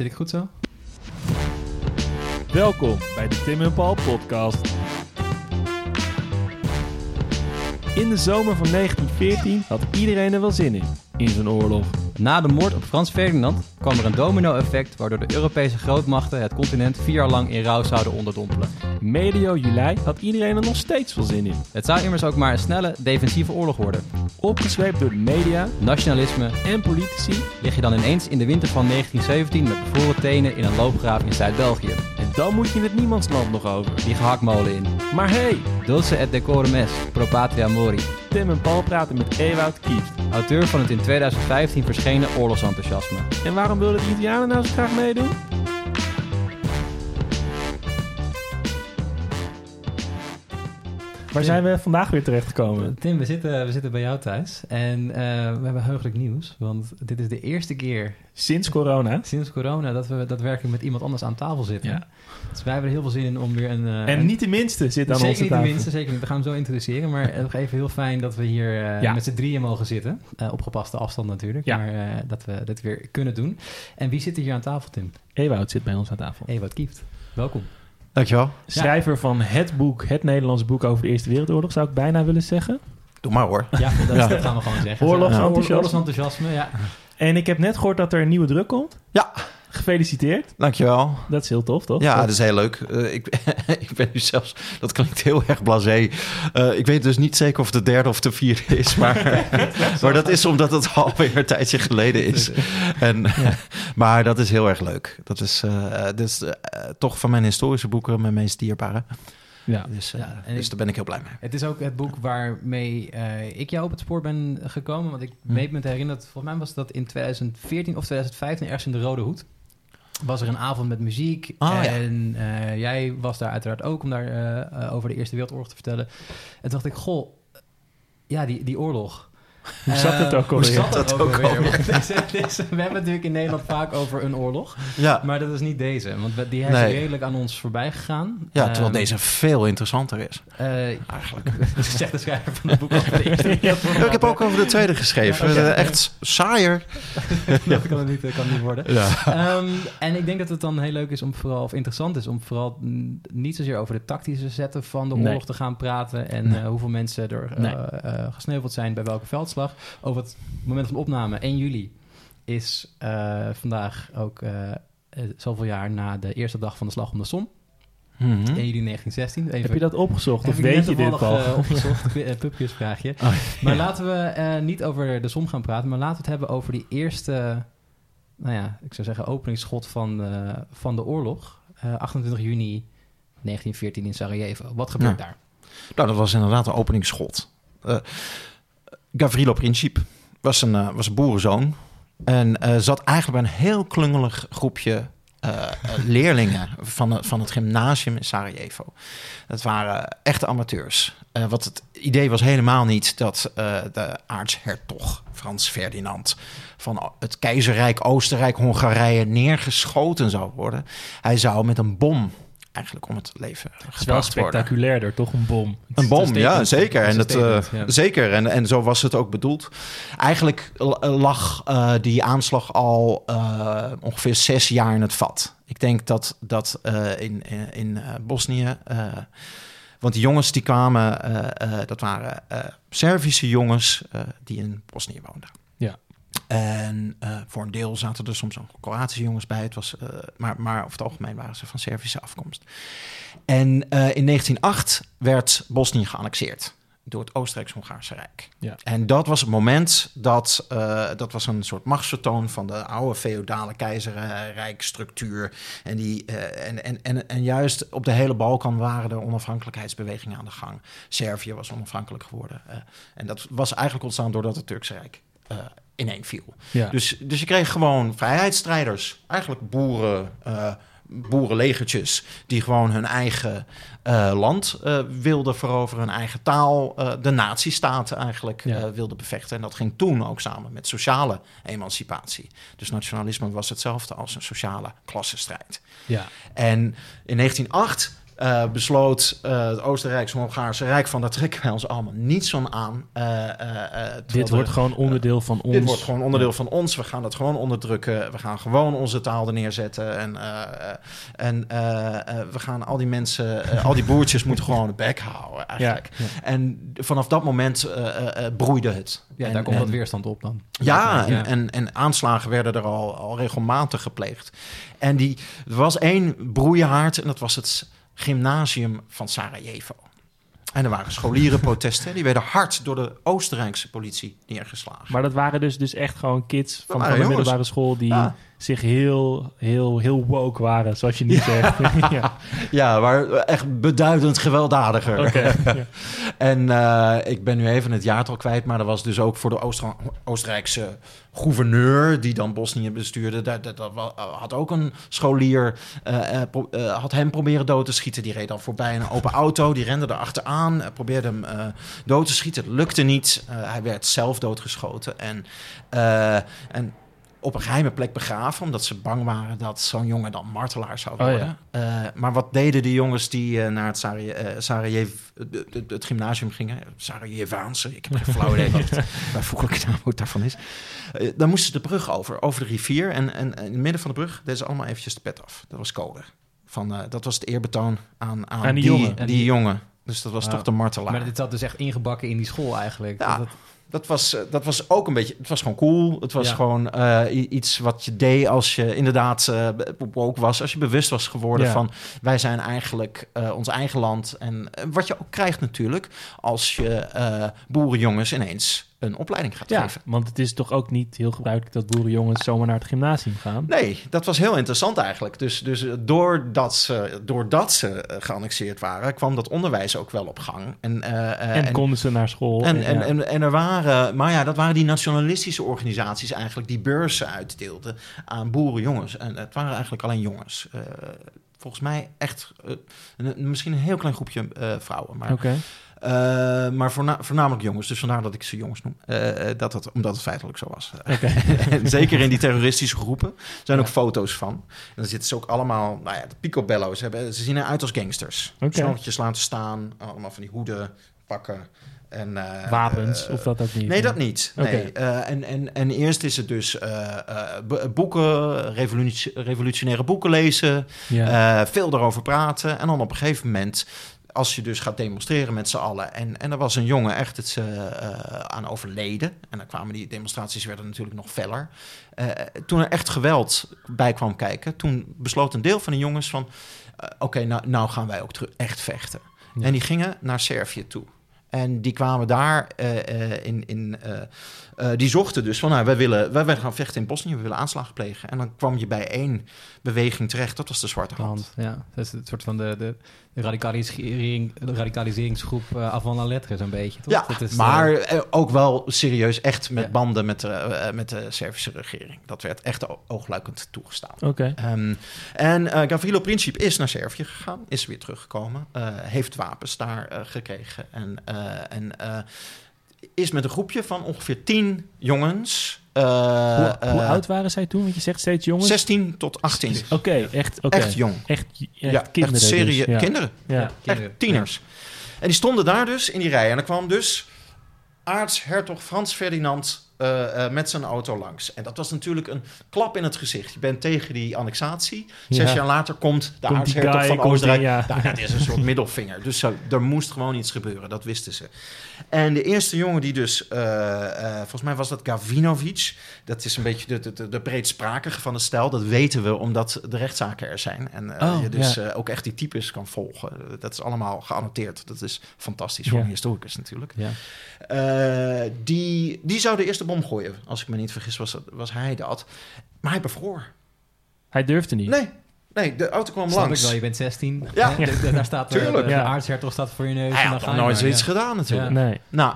Zit ik goed zo? Welkom bij de Tim en Paul podcast. In de zomer van 1914 had iedereen er wel zin in, in zo'n oorlog. Na de moord op Frans Ferdinand kwam er een domino-effect waardoor de Europese grootmachten het continent vier jaar lang in rouw zouden onderdompelen. Medio juli had iedereen er nog steeds wel zin in. Het zou immers ook maar een snelle defensieve oorlog worden. Opgezweept door de media Nationalisme en politici. lig je dan ineens in de winter van 1917 met bevroren tenen in een loopgraaf in Zuid-België. Dan moet je het niemandsland nog over. Die gehaktmolen in. Maar hey, Dulce et decorum est, pro patria mori. Tim en Paul praten met Ewout Kieft. Auteur van het in 2015 verschenen oorlogsenthousiasme. En waarom wilden de Italianen nou zo graag meedoen? Waar zijn we vandaag weer terechtgekomen? Tim, we zitten, we zitten bij jou thuis en eh, we hebben heugelijk nieuws. Want dit is de eerste keer Sinds corona. sinds corona dat we daadwerkelijk met iemand anders aan tafel zitten. Ja. Dus wij hebben er heel veel zin in om weer een... eh, En niet de minste zit aan Zeker onze niet de tafel. minste, zeker niet. We gaan hem zo introduceren. Maar nog even heel fijn dat we hier eh, Ja. met z'n drieën mogen zitten. Op gepaste afstand natuurlijk. Ja. Maar dat we dit weer kunnen doen. En wie zit er hier aan tafel, Tim? Ewout zit bij ons aan tafel. Ewout Kieft. Welkom. Dankjewel. Schrijver van het boek, het Nederlandse boek over de Eerste Wereldoorlog, zou ik bijna willen zeggen. Doe maar hoor. Ja, dat, Ja. dat gaan we gewoon zeggen. Oorlogsenthousiasme. Oorlogsenthousiasme, ja. En ik heb net gehoord dat er een nieuwe druk komt. Ja. Gefeliciteerd. Dankjewel. Dat is heel tof, toch? Ja, Dat- is heel leuk. Eh, ik, ik ben nu zelfs, dat klinkt heel erg blasé. Eh, ik weet dus niet zeker of het de derde of de vierde is, maar, maar dat is omdat het alweer een tijdje geleden is. En, Maar dat is heel erg leuk. Dat is, dat is toch van mijn historische boeken mijn meest dierbare. ja. Dus, Ja, en dus ik- daar ben ik heel blij mee. Het is ook het boek waarmee ik jou op het spoor ben gekomen. Want ik Hm. weet me te herinneren, dat, volgens mij was dat in 2014 of 2015 ergens in de Rode Hoed. Was er een avond met muziek. Oh, ja. en eh, jij was daar uiteraard ook om daar eh, eh, over de Eerste Wereldoorlog te vertellen. En toen dacht ik, goh, ja, die, die oorlog. Hoe zat het ook hoe alweer? zat het Dat ook ook alweer? alweer. Want deze- deze- we hebben natuurlijk in Nederland vaak over een oorlog. Ja, Maar dat is niet deze. Want die is Nee. redelijk aan ons voorbij gegaan. ja terwijl Ehm, deze veel interessanter is, eh, eigenlijk. zegt de schrijver van het boek over de Eerste Wereldoorlog. Ja, ik heb ook over de tweede geschreven. Ja. Eh, Echt saaier. dat kan het niet, kan het niet worden. Ja. Ehm, en ik denk dat het dan heel leuk is om vooral, of interessant is om vooral niet zozeer over de tactische zetten van de Nee. oorlog te gaan praten. En eh, hoeveel mensen er eh, eh, gesneuveld zijn bij welke veldslag. Over het moment van opname, 1 juli, is eh, vandaag ook eh, zoveel jaar na de eerste dag van de Slag om de Som. Mhm. 1 juli 1916. Even, Heb je dat opgezocht of weet je dit, Paul? eh, opgezocht, uh, pubquizvraagje. Oh, Maar ja. laten we niet over de som gaan praten, maar laten we het hebben over die eerste, nou ja, ik zou zeggen openingsschot van, van de oorlog. Eh, 28 juni 1914 in Sarajevo. Wat gebeurt Ja. daar? Nou, dat was inderdaad een openingsschot. Gavrilo Princip was een, eh, was een boerenzoon. En eh, zat eigenlijk bij een heel klungelig groepje eh, leerlingen van, van het gymnasium in Sarajevo. Dat waren echte amateurs. Eh, wat het idee was helemaal niet dat eh, de aartshertog Frans Ferdinand van het keizerrijk Oostenrijk-Hongarije neergeschoten zou worden. Hij zou met een bom eigenlijk om het leven Het is wel gebracht worden. spectaculairder, toch? Een bom. Een bom, ja, zeker. En dat, eh, ja. Zeker, en, en zo was het ook bedoeld. Eigenlijk lag eh, die aanslag al eh, ongeveer zes jaar in het vat. Ik denk dat, dat eh, in, in, in eh, Bosnië... eh, want die jongens die kwamen, eh, eh, dat waren eh, Servische jongens eh, die in Bosnië woonden. En eh, voor een deel zaten er soms ook Kroatische jongens bij. Het was, eh, maar, maar over het algemeen waren ze van Servische afkomst. En eh, in 1908 werd Bosnië geannexeerd door het Oostenrijks-Hongaarse Rijk. Ja. En dat was het moment dat, dat was een soort machtsvertoon van de oude feodale keizerrijkstructuur. En, die, en, en, en, en juist op de hele Balkan waren er onafhankelijkheidsbewegingen aan de gang. Servië was onafhankelijk geworden. en dat was eigenlijk ontstaan doordat het Turkse Rijk ineen viel. Ja. Dus, dus je kreeg gewoon vrijheidsstrijders, eigenlijk boeren, eh, boerenlegertjes, die gewoon hun eigen eh, land eh, wilden veroveren, hun eigen taal, de nazistaten eigenlijk Ja. wilden bevechten. En dat ging toen ook samen met sociale emancipatie. Dus nationalisme was hetzelfde als een sociale klassenstrijd. ja. En in 1908 eh, besloot eh, het Oostenrijks-Hongaarse Rijk van... daar trekken wij ons allemaal niet zo aan. Eh, eh, eh, Dit de- wordt gewoon onderdeel van ons. dit wordt gewoon onderdeel van ons. We gaan dat gewoon onderdrukken. We gaan gewoon onze taal er neerzetten. En, en we gaan al die mensen, al die boertjes moeten gewoon de bek houden eigenlijk. Ja, En vanaf dat moment eh, eh, eh, broeide het. Ja, En- daar komt en- wat weerstand op dan. ja, en, Ja. En, en aanslagen werden er al, al regelmatig gepleegd. En die, er was één broeihaard en dat was het gymnasium van Sarajevo. En er waren scholierenprotesten. Die werden hard door de Oostenrijkse politie neergeslagen. Maar dat waren dus, dus echt gewoon kids van, de jongens. middelbare school die Ja. Zich heel, heel, heel woke waren, zoals je nu zegt. ja. Ja, maar echt beduidend gewelddadiger. Oké. Ja. En eh, ik ben nu even het jaartal kwijt, maar dat was dus ook voor de Ooster- Oostenrijkse gouverneur die dan Bosnië bestuurde. Dat, dat, dat wa- had ook een scholier, eh, eh, pro- eh, had hem proberen dood te schieten. Die reed dan voorbij een open auto, die rende er achteraan, eh, probeerde hem eh, dood te schieten. Het lukte niet. Eh, hij werd zelf doodgeschoten. En, eh, en op een geheime plek begraven, omdat ze bang waren dat zo'n jongen dan martelaar zou Oh, ja. worden. Eh, maar wat deden die jongens die eh, naar het eh, Sarajevo, het, gymnasium gingen? Sarajevaanse, ik heb geen flauw idee wat het bijvoeglijke naamwoord daarvan is. Dan moesten ze de brug over, over de rivier. En, en, en in het midden van de brug deden ze allemaal eventjes de pet af. Dat was code. Van, dat was het eerbetoon aan, aan, Aan die die, jongen. die, En die- jongen. Dus dat was toch de martelaar. Maar dit zat dus echt ingebakken in die school eigenlijk. Ja. Dat- Dat was, eh, dat was ook een beetje... Het was gewoon cool. Het was Ja. gewoon eh, iets wat je deed als je inderdaad eh woke was. Als je bewust was geworden Ja. van... wij zijn eigenlijk eh, ons eigen land. En eh, wat je ook krijgt natuurlijk... als je eh, boerenjongens ineens een opleiding gaat Ja, geven. want het is toch ook niet heel gebruikelijk dat boerenjongens zomaar naar het gymnasium gaan. Nee, dat was heel interessant eigenlijk. Dus, dus doordat, ze, doordat ze eh, geannexeerd waren... kwam dat onderwijs ook wel op gang. En, eh, eh, En, konden ze naar school. En, en, ja. en, en er waren, maar ja, dat waren die nationalistische organisaties eigenlijk die beurzen uitdeelden aan boerenjongens. En het waren eigenlijk alleen jongens. Eh, volgens mij echt een- misschien een heel klein groepje eh, vrouwen. Maar, Oké. Eh, maar voorna- voornamelijk jongens. Dus vandaar dat ik ze jongens noem. Eh, eh, dat het, omdat het feitelijk zo was. Zeker in die terroristische groepen. Er zijn Ja. ook foto's van. En dan zitten ze ook allemaal, nou ja, de picobello's. Ze, hebben, ze zien eruit als gangsters. Snorretjes laten staan. Allemaal van die hoeden, pakken. En, Wapens, of dat ook niet? Nee, dat niet. Nee. En, en, en eerst is het dus bo- boeken, revolutie- revolutionaire boeken lezen, Ja. veel erover praten. En dan op een gegeven moment, als je dus gaat demonstreren met z'n allen. En, en er was een jongen echt het, eh, aan overleden. En dan kwamen die demonstraties werden natuurlijk nog feller. Eh, toen er echt geweld bij kwam kijken, toen besloot een deel van de jongens van... Oké, nou, nou gaan wij ook terug echt vechten. Ja. En die gingen naar Servië toe. En die kwamen daar in. in eh, die zochten dus van, nou, wij willen, wij gaan vechten in Bosnië, we willen aanslagen plegen. En dan kwam je bij één beweging terecht, dat was de Zwarte Hand. Ja, dat is het soort van de, de, de, radicalisering, de radicaliseringsgroep uh, avant la lettre, zo'n beetje. Toch? Ja, dat is, maar uh, eh, ook wel serieus, echt met Ja. banden met, de, eh, met de Servische regering. Dat werd echt oogluikend toegestaan. Oké. Ehm, en eh Gavrilo Princip is naar Servië gegaan, is weer teruggekomen, eh, heeft wapens daar eh, gekregen en, eh, en eh, is met een groepje van ongeveer tien jongens. eh, hoe, hoe eh, oud waren zij toen? Want je zegt steeds jongens. 16 tot 18. Oké, echt, oké. Echt jong. Echt, echt ja, kinderen. echt serie dus, ja. kinderen. Ja. kinderen. Echt tieners. En die stonden daar dus in die rij. En dan kwam dus aartshertog Frans Ferdinand eh, eh, met zijn auto langs. En dat was natuurlijk een klap in het gezicht. Je bent tegen die annexatie. Zes Ja. jaar later komt de aartshertog van Oostenrijk. ja. Nou, dat is een soort middelvinger. Dus zo, er moest gewoon iets gebeuren. Dat wisten ze. En de eerste jongen die dus... eh, volgens mij was dat Gavinovic. Dat is een beetje de, de, breedsprakige van de stijl. Dat weten we omdat de rechtszaken er zijn. En Oh, je dus ja. ook echt die types kan volgen. Dat is allemaal geannoteerd. Dat is fantastisch voor een historicus natuurlijk. Ja. Die, die zou de eerste bom gooien. Als ik me niet vergis, was, dat- was hij dat. Maar hij bevroor. Hij durfde niet. Nee, nee de auto kwam Snap ik langs. wel, je bent 16. Ja. De- de- daar staat de, de, Tuurlijk. de Ja. aartshertog staat voor je neus. Hij en dan had ga nog je nooit zoiets ja. gedaan natuurlijk. Nee. Nou,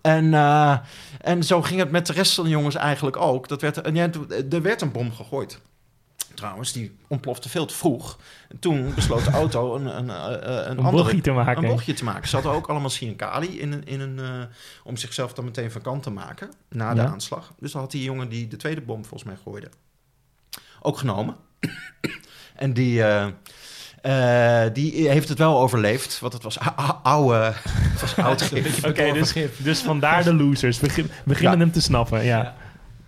en, eh, en zo ging het met de rest van de jongens eigenlijk ook. Dat werd, en ja, er werd een bom gegooid. Trouwens, die ontplofte veel te vroeg. En toen besloot de auto een, een, eh, een, Een andere- bochtje te maken. Een bochtje te maken. Ze hadden ook allemaal Siankali in een, in een, eh, om zichzelf dan meteen van kant te maken na de Ja. aanslag. Dus dan had die jongen die de tweede bom volgens mij gooide ook genomen. en die, eh, Eh, die heeft het wel overleefd, want het was oude, het was oud. Oké, dus, dus vandaar de losers. We begin- beginnen Ja. hem te snappen. Ja. Ja.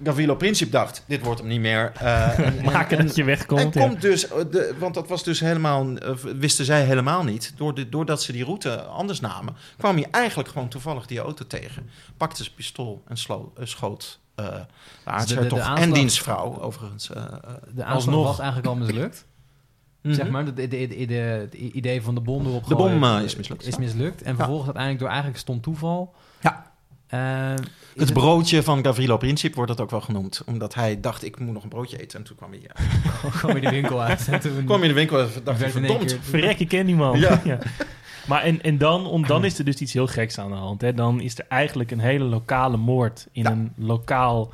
Gavrilo Princip dacht, dit wordt hem niet meer. Eh, en- en- Maken en- dat je En wegkomt. ja. komt dus, eh, de, want dat was dus helemaal, eh, wisten zij helemaal niet. Door de, doordat ze die route anders namen, kwam hij eigenlijk gewoon toevallig die auto tegen. Pakte zijn pistool en slo, eh, schoot uh, de aartshertog de en aanslag- diensvrouw overigens. De aanslag alsnog. was eigenlijk al mislukt. Mhm. Zeg maar, de, de, de, de- de- het idee van de bom erop De bom, is mislukt. Is mislukt. En vervolgens uiteindelijk door eigenlijk stom toeval... Eh, Het broodje van Gavrilo Princip wordt dat ook wel genoemd. Omdat hij dacht, ik moet nog een broodje eten. En toen kwam hij, ja, kwam je de winkel uit. En toen kwam de winkel en dacht hij, verdomd. Verrek, ik ken die man. Ja. Maar en, en dan, om, dan is er dus iets heel geks aan de hand. Hè? Dan is er eigenlijk een hele lokale moord in Ja. een lokaal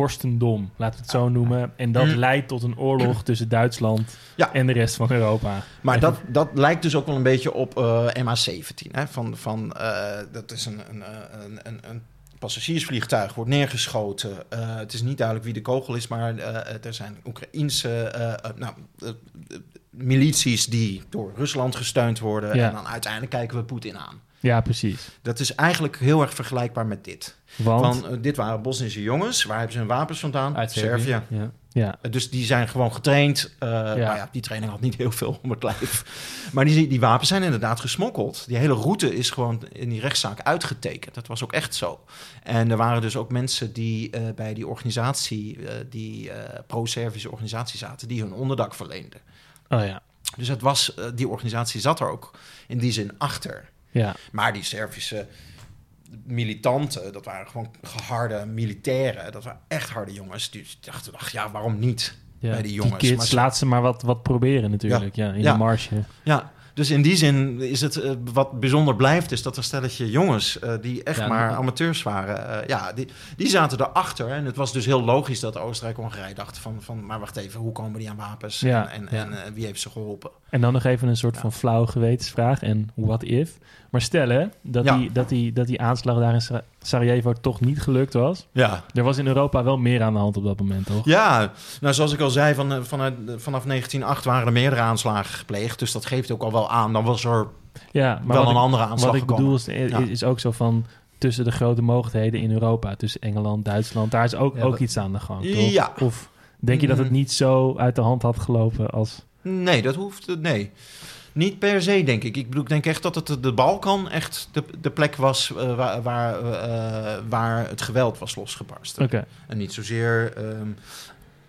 vorstendom, laten we het zo noemen. En dat Mm. leidt tot een oorlog tussen Duitsland Ja. en de rest van Europa. Maar dat, dat lijkt dus ook wel een beetje op eh MH17. Hè? Van, van, eh, dat is een, een, een, een, passagiersvliegtuig, wordt neergeschoten. Eh, het is niet duidelijk wie de kogel is, maar er zijn Oekraïense nou, milities die door Rusland gesteund worden. Ja. En dan uiteindelijk kijken we Poetin aan. Ja, precies. Dat is eigenlijk heel erg vergelijkbaar met dit. Want, eh, dit waren Bosnische jongens. Waar hebben ze hun wapens vandaan? Uit Servië. Ja. ja, Uh, Dus die zijn gewoon getraind. Uh, ja. Nou ja, die training had niet heel veel om het lijf. Maar die, die wapens zijn inderdaad gesmokkeld. Die hele route is gewoon in die rechtszaak uitgetekend. Dat was ook echt zo. En er waren dus ook mensen die uh, bij die organisatie, uh, die pro-Servische organisatie zaten, die hun onderdak verleenden. Oh ja. Dus het was, uh, die organisatie zat er ook in die zin achter. Ja. Maar die Servische militanten, dat waren gewoon geharde militairen. Dat waren echt harde jongens. Die dachten, ach ja, waarom niet ja. bij die jongens? Die kids, maar laat ze maar wat, wat proberen natuurlijk, ja, ja in Ja. de marge. Ja, dus in die zin is het uh, wat bijzonder blijft, is dat er stelletje jongens uh, die echt Ja, maar dat- amateurs waren, uh, ja, die, die zaten erachter. En het was dus heel logisch dat Oostenrijk-Hongarije dacht van, van, maar wacht even, hoe komen die aan wapens Ja, en, en, ja. en eh, wie heeft ze geholpen? En dan nog even een soort van flauwe gewetensvraag en what if. Maar stel hè, dat, Ja. die, dat, die, dat die aanslag daar in Sa- Sarajevo toch niet gelukt was. Ja, Er was in Europa wel meer aan de hand op dat moment, toch? ja nou zoals ik al zei, van, eh, vanuit, vanaf 1908 waren er meerdere aanslagen gepleegd. Dus dat geeft ook al wel aan, dan was er Ja, maar wel een ik, andere aanslag wat ik gekomen. bedoel is, is, ook zo van tussen de grote mogelijkheden in Europa, tussen Engeland, Duitsland, daar is ook, Ja, ook dat- iets aan de gang, toch? Ja. Of denk je dat het Mhm. niet zo uit de hand had gelopen als... Nee, dat hoeft. Nee. Niet per se, denk ik. Ik bedoel, ik denk echt dat het de Balkan echt de, de plek was uh, waar, waar, uh, waar het geweld was losgebarsten. Oké, En niet zozeer ehm,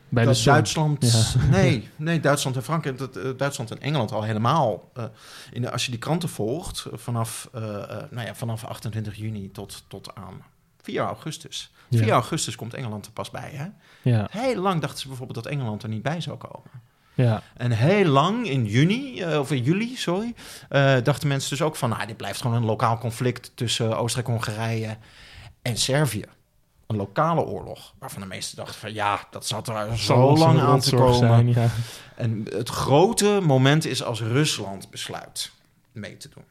bij de dat. Duitsland. Ja. Nee, nee, Duitsland en Frankrijk, dat, uh, Duitsland en Engeland al helemaal. Uh, in de, als je die kranten volgt, vanaf, uh, nou ja, vanaf 28 juni tot, tot aan 4 augustus. 4 Ja. augustus komt Engeland er pas bij. Hè? Ja, Heel lang dachten ze bijvoorbeeld dat Engeland er niet bij zou komen. Ja, En heel lang in juni, uh, of in juli, sorry, uh, dachten mensen dus ook van, nou, dit blijft gewoon een lokaal conflict tussen Oostenrijk-Hongarije en Servië. Een lokale oorlog, waarvan de meesten dachten van, ja, dat zat er zo lang aan te komen. Zijn, ja. En het grote moment is als Rusland besluit mee te doen.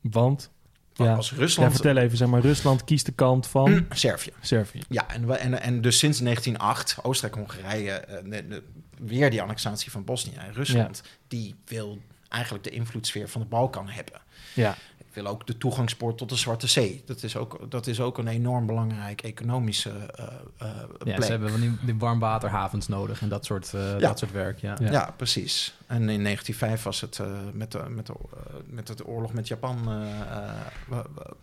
Want, Ja. Als ja, Rusland... vertel even, zeg maar, Rusland kiest de kant van Servië. Servië. Ja, en, we- en, en dus sinds 1908, Oostenrijk-Hongarije, eh, weer die annexatie van Bosnië en Rusland, die wil eigenlijk de invloedssfeer van de Balkan hebben. Ja, wil ook de toegangspoort tot de Zwarte Zee. Dat is ook, dat is ook een enorm belangrijk economische uh, uh, Ja, ze hebben van die, die warmwaterhavens nodig en dat soort, uh, Ja. dat soort werk. Ja. Ja. ja. precies. En in 1905 was het uh, met, de, met, de, uh, met de oorlog met Japan uh,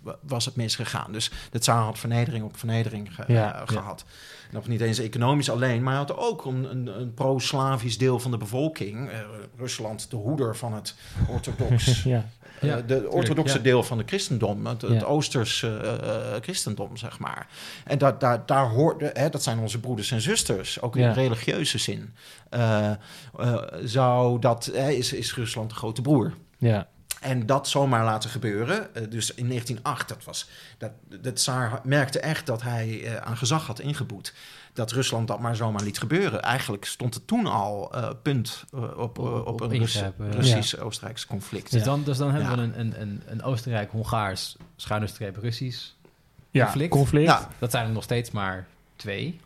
wa- was het misgegaan. Dus de tsaar had vernedering op vernedering ge- Ja, uh, gehad. Nog niet eens economisch alleen, maar hij had ook een, een, een pro-Slavisch deel van de bevolking. Rusland, de hoeder van het orthodox ja, Ja, de orthodoxe deel van het christendom, het, het. Oosters christendom, zeg maar. En dat, daar, daar hoort, hè, dat zijn onze broeders en zusters, ook in religieuze zin. Uh, uh, zou dat, hè, is, is Rusland de grote broer. ja, En dat zomaar laten gebeuren. Uh, dus in 1908, dat was, dat, de tsaar merkte echt dat hij uh, aan gezag had ingeboet. Dat Rusland dat maar zomaar liet gebeuren. Eigenlijk stond het toen al uh, punt uh, op, uh, op, Op een Rus ingrijpen, ja. Russisch-Oostenrijks conflict. Dus, dan, dus dan hebben we een, een, een, een Oostenrijk-Hongaars, schuine streep Russisch ja, conflict. conflict. Ja. Dat zijn er nog steeds maar twee.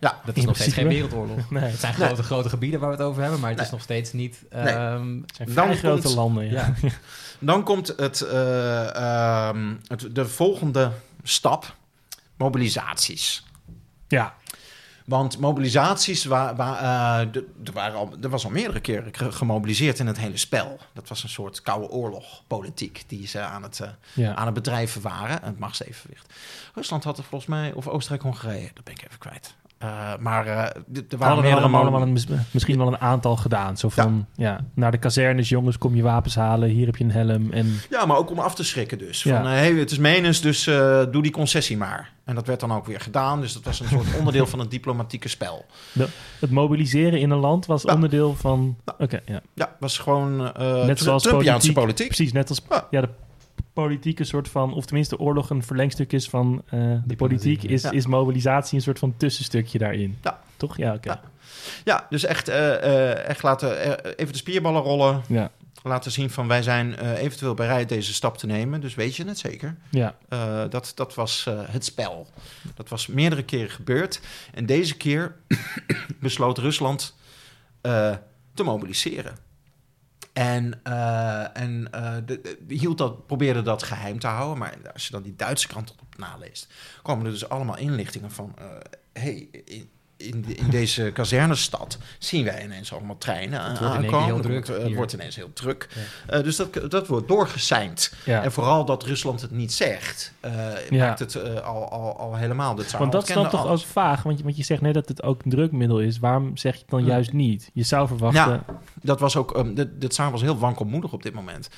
Ja, Dat is nog steeds geen wereldoorlog. Nee, Het zijn Nee. grote, grote gebieden waar we het over hebben, maar het is nog steeds niet... Nee. ehm, het zijn Dan vrij grote komt- landen. Ja. ja. Dan komt het, eh, ehm, het, de volgende stap, mobilisaties. ja. Want mobilisaties, wa, wa- eh, de- er, waren al, er was al meerdere keren ge- gemobiliseerd in het hele spel. Dat was een soort koude oorlogpolitiek die ze aan het, eh, ja. aan het bedrijven waren. Het machtsevenwicht. Rusland had er volgens mij, of Oostenrijk-Hongarije, dat ben ik even kwijt. Eh, maar eh, er waren Hadden meerdere allemaal, mo- allemaal een, mis- misschien wel een aantal gedaan. Zo van, ja. naar de kazernes, jongens, kom je wapens halen. Hier heb je een helm. En Ja, maar ook om af te schrikken dus. Ja. Van, eh, hey, het is menens, dus doe die concessie maar. En dat werd dan ook weer gedaan. Dus dat was een soort onderdeel van het diplomatieke spel. het mobiliseren in een land was Ja. onderdeel van... Oké, ja. Ja, was gewoon Net zoals Trumpiaanse politiek. politiek. Precies, net als Ja. ja, de politieke soort van... Of tenminste, oorlog een verlengstuk is van eh, de politiek. Is, ja. is mobilisatie een soort van tussenstukje daarin. Ja. Toch? Ja, oké. Ja. Ja, dus echt, eh, eh, echt laten, even de spierballen rollen. Ja. Laten zien van wij zijn eh, eventueel bereid deze stap te nemen. Dus weet je het zeker. Ja. Eh, dat, dat was eh, het spel. Dat was meerdere keren gebeurd. En deze keer besloot Rusland eh, te mobiliseren. En, eh, en eh, hield dat, probeerde dat geheim te houden. Maar als je dan die Duitse krant op naleest, komen er dus allemaal inlichtingen van... eh, hey, in, de- in deze kazernestad zien wij ineens allemaal treinen Het wordt aankomen. heel Het druk wordt, eh, wordt ineens heel druk. Eh, dus dat, dat wordt doorgeseind. ja. En vooral dat Rusland het niet zegt, eh, Ja. maakt het al, al, al helemaal. Dat Want dat is dan toch ook vaag, want je, want je zegt net dat het ook een drukmiddel is. Waarom zeg je het dan juist niet? Je zou verwachten... Ja. Dat was ook, um, de, de tsaar was heel wankelmoedig op dit moment.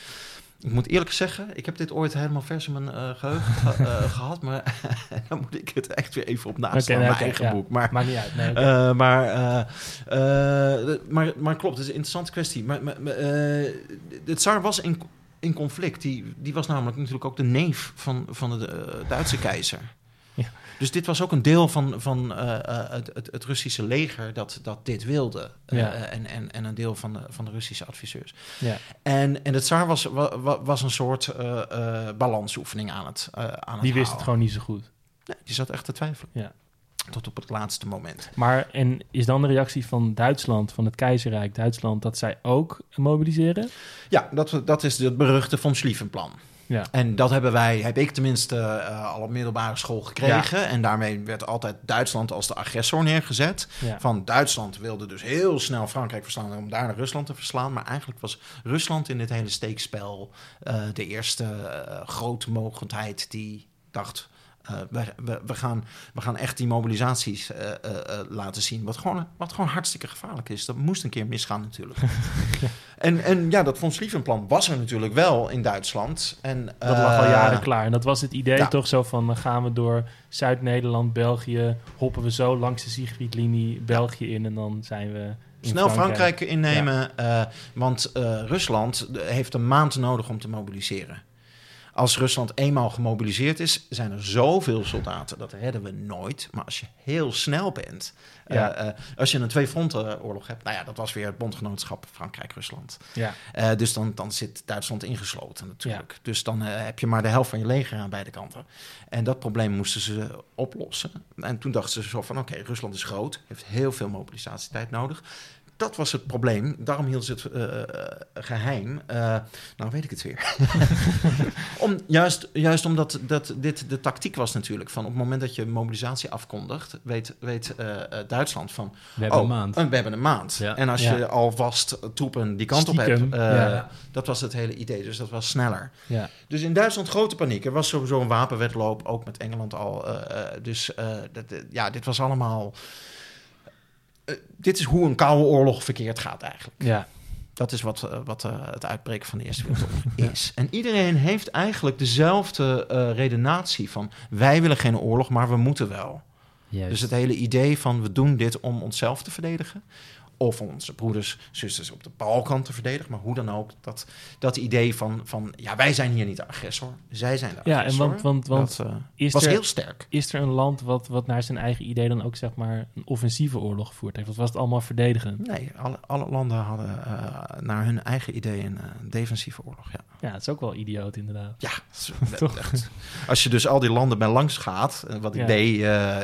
Ik moet eerlijk zeggen, ik heb dit ooit helemaal vers in mijn eh, geheugen ge- eh, gehad, maar dan moet ik het echt weer even op naast nee, mijn eigen ja. boek. Maar, Maakt niet uit. Nee, eh, maar, maar, maar klopt, het is een interessante kwestie. Maar, maar, de tsaar was in, in conflict. Die, die was namelijk natuurlijk ook de neef van, van de Duitse keizer. Dus dit was ook een deel van, van eh, eh, het, het, het Russische leger dat, dat dit wilde. Eh, en, en, en een deel van de, van de Russische adviseurs. ja. En, en de tsaar was, wa- wa- was een soort balansoefening aan het, aan het Die wist het gewoon niet zo goed. Nee, die zat echt te twijfelen. Ja. Tot op het laatste moment. Maar en is dan de reactie van Duitsland, van het keizerrijk Duitsland, dat zij ook mobiliseren? Ja, dat, dat is het beruchte von Schlieffen-plan. Ja. En dat hebben wij, heb ik tenminste eh, al op middelbare school gekregen. En daarmee werd altijd Duitsland als de agressor neergezet. Ja. Van Duitsland wilde dus heel snel Frankrijk verslaan om daarna Rusland te verslaan. Maar eigenlijk was Rusland in dit hele steekspel eh, de eerste eh, grote mogendheid die dacht. we, we, we, gaan, we gaan echt die mobilisaties laten zien. Wat gewoon, wat gewoon hartstikke gevaarlijk is. Dat moest een keer misgaan natuurlijk. en, en ja, dat von Schlieffen-plan was er natuurlijk wel in Duitsland. En, Dat lag al eh, jaren klaar. En dat was het idee ja. toch zo van... dan gaan we door Zuid-Nederland, België... hoppen we zo langs de Siegfriedlinie België in... en dan zijn we in Snel Frankrijk, innemen, eh, want eh, Rusland heeft een maand nodig om te mobiliseren. Als Rusland eenmaal gemobiliseerd is, zijn er zoveel soldaten. Dat redden we nooit. Maar als je heel snel bent, eh, eh, als je een twee-fronten-oorlog hebt, nou ja, dat was weer het bondgenootschap Frankrijk-Rusland. Ja, Eh, dus dan, dan zit Duitsland ingesloten natuurlijk. Dus dan heb je maar de helft van je leger aan beide kanten. En dat probleem moesten ze oplossen. En toen dachten ze zo van, oké, Rusland is groot, heeft heel veel mobilisatietijd nodig. Dat was het probleem. Daarom hielden ze het eh, eh, geheim. Eh, nou weet ik het weer. Om, juist, juist omdat dat dit de tactiek was natuurlijk. Van op het moment dat je mobilisatie afkondigt... weet, weet Duitsland van... We hebben oh, een maand. we hebben een maand. Ja. En als Ja. je alvast troepen die kant op hebt... ja. Dat was het hele idee. Dus dat was sneller. ja. Dus in Duitsland grote paniek. Er was sowieso een wapenwedloop, ook met Engeland al. dus dat, ja, dit was allemaal... eh, dit is hoe een koude oorlog verkeerd gaat eigenlijk. ja. Dat is wat, eh, wat eh, het uitbreken van de Eerste Wereldoorlog is. En iedereen heeft eigenlijk dezelfde redenatie van... wij willen geen oorlog, maar we moeten wel. Juist. Dus het hele idee van we doen dit om onszelf te verdedigen... of onze broeders, zusters op de Balkan te verdedigen. Maar hoe dan ook, dat, dat idee van, van ja, wij zijn hier niet de agressor, zij zijn de Ja, en want, want, want dat eh, is, was er, heel sterk. is er een land wat, wat naar zijn eigen idee dan ook zeg maar een offensieve oorlog gevoerd heeft? Of was het allemaal verdedigen? Nee, alle, alle landen hadden eh, naar hun eigen idee een eh, defensieve oorlog. Ja, Ja, het is ook wel idioot inderdaad. ja Toch? echt. Als je dus al die landen bij langs gaat, wat ik Ja. deed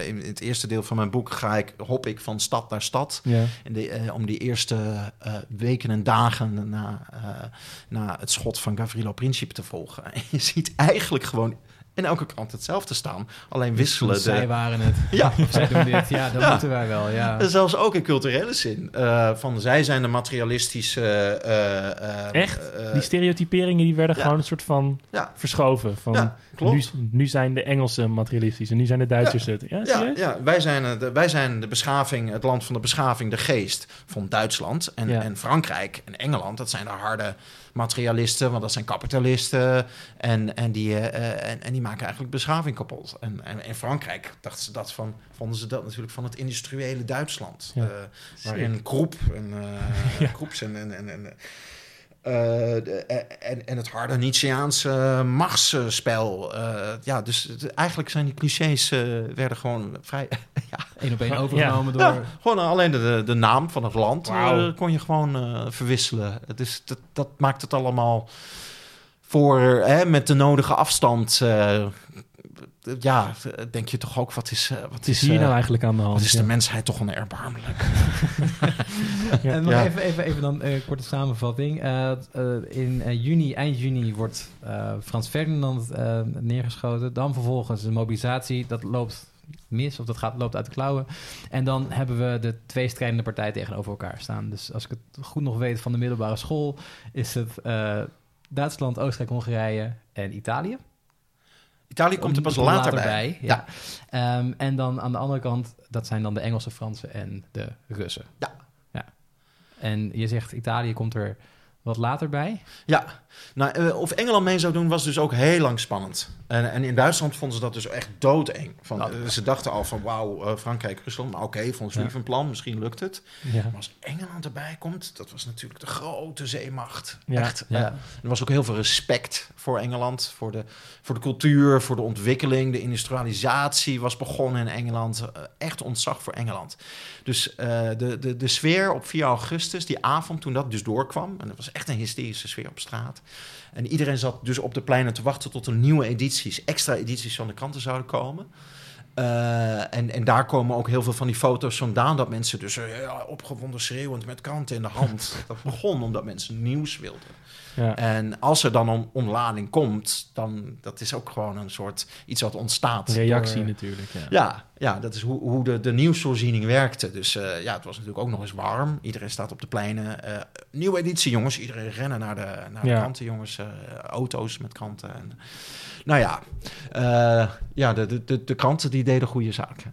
in, in het eerste deel van mijn boek, ga ik, hop ik van stad naar stad. Ja. En de, om die eerste eh, weken en dagen na, eh, na het schot van Gavrilo Principe te volgen. En je ziet eigenlijk gewoon in elke kant hetzelfde staan. Alleen wisselen Zij de... waren het. Ja, Of zij doen dit. Ja, dat Ja. moeten wij wel. Ja. En Zelfs ook in culturele zin. Eh, van zij zijn de materialistische. eh, eh, Echt? Die stereotyperingen die werden ja. gewoon een soort van ja, verschoven. Van ja, klopt. nu, nu zijn de Engelsen materialistisch en nu zijn de Duitsers het. Ja, Ja, wij, zijn, de, wij zijn de beschaving, het land van de beschaving, de geest van Duitsland. En, Ja. en Frankrijk en Engeland, dat zijn de harde materialisten, want dat zijn kapitalisten. En, en, die, eh, eh, en, en die maken eigenlijk beschaving kapot. En, en in Frankrijk dachten ze dat van, vonden ze dat natuurlijk van het industriële Duitsland. Ja. eh, waarin Kroep en, Ja. Kroeps en, en, en, de- en, en het harde Nietzscheaanse machtsspel. eh, ja, dus eigenlijk zijn die clichés eh, werden gewoon vrij... Eén op één Ja. overgenomen door... Ja, gewoon alleen de, de naam van het land eh, kon je gewoon eh, verwisselen. Dus dat, dat maakt het allemaal voor, hè, met de nodige afstand... eh, ja, denk je toch ook, wat is, eh, wat is is, hier eh, nou eigenlijk aan de hand? wat is de mensheid toch onerbarmelijk. Ja. En nog Ja. even, even, even dan een korte samenvatting. Eh, eh, in eh, juni, eind juni, wordt eh, Frans Ferdinand eh, neergeschoten. Dan vervolgens de mobilisatie. Dat loopt mis of dat gaat, loopt uit de klauwen. En dan hebben we de twee strijdende partijen tegenover elkaar staan. Dus als ik het goed nog weet van de middelbare school... is het eh, Duitsland, Oostenrijk, Hongarije en Italië. Italië komt er pas later, bij. ja. Ehm, en dan aan de andere kant, dat zijn dan de Engelsen, Fransen en de Russen. Ja. ja. En je zegt Italië komt er wat later bij. Ja, nou, eh, of Engeland mee zou doen was dus ook heel lang spannend. En, en in Duitsland vonden ze dat dus echt doodeng. Van, Nou, eh, ze dachten al van wauw, eh, Frankrijk, Rusland, maar oké, volgens Ja. lief een plan, misschien lukt het. Ja. Maar als Engeland erbij komt, dat was natuurlijk de grote zeemacht. Ja, Echt. ja. er was ook heel veel respect voor Engeland, voor de, voor de cultuur, voor de ontwikkeling. De industrialisatie was begonnen in Engeland. Echt ontzag voor Engeland. Dus de, de, de sfeer op 4 augustus, die avond toen dat dus doorkwam... en dat was echt een hysterische sfeer op straat... En iedereen zat dus op de pleinen te wachten tot er nieuwe edities, extra edities van de kranten zouden komen. Eh, en, en daar komen ook heel veel van die foto's vandaan dat mensen dus eh, opgewonden schreeuwend met kranten in de hand. Dat begon omdat mensen nieuws wilden. Ja. En als er dan een omlading komt, dan dat is ook gewoon een soort iets wat ontstaat. Reactie door- natuurlijk. Ja. ja, ja, dat is hoe, hoe de, de nieuwsvoorziening werkte. Dus eh, ja, het was natuurlijk ook nog eens warm. Iedereen staat op de pleinen. Eh, nieuwe editie, jongens. Iedereen rennen naar de, naar de Ja. kranten, jongens. Eh, auto's met kranten. En, nou ja, ja de, de, de, de kranten die deden goede zaken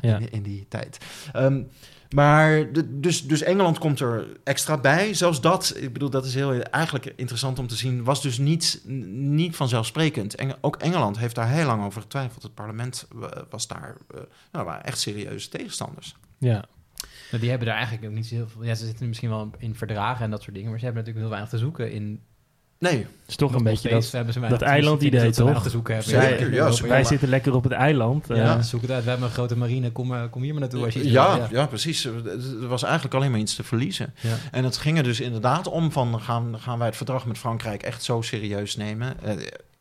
in, in die tijd. Ehm, maar dus, dus Engeland komt er extra bij. Zelfs dat, ik bedoel, dat is heel eigenlijk interessant om te zien, was dus niet, niet vanzelfsprekend. Ook Engeland heeft daar heel lang over getwijfeld. Het parlement eh, was daar, eh, nou, echt serieuze tegenstanders. Ja. Nou, die hebben daar eigenlijk ook niet zo heel veel... Ja, ze zitten misschien wel in verdragen en dat soort dingen... maar ze hebben natuurlijk heel weinig te zoeken in... Nee, Het is toch een beetje dat... dat eilandidee, toch? te zoeken hebben. Zeker, ja, Wij maar- zitten lekker op het eiland. eh, Ja, zoek het uit. We hebben een grote marine. Kom, kom hier maar naartoe als je ja, ja. precies. Er was eigenlijk alleen maar iets te verliezen. Ja. En het ging er dus inderdaad om van, gaan, gaan wij het verdrag met Frankrijk echt zo serieus nemen? Eh,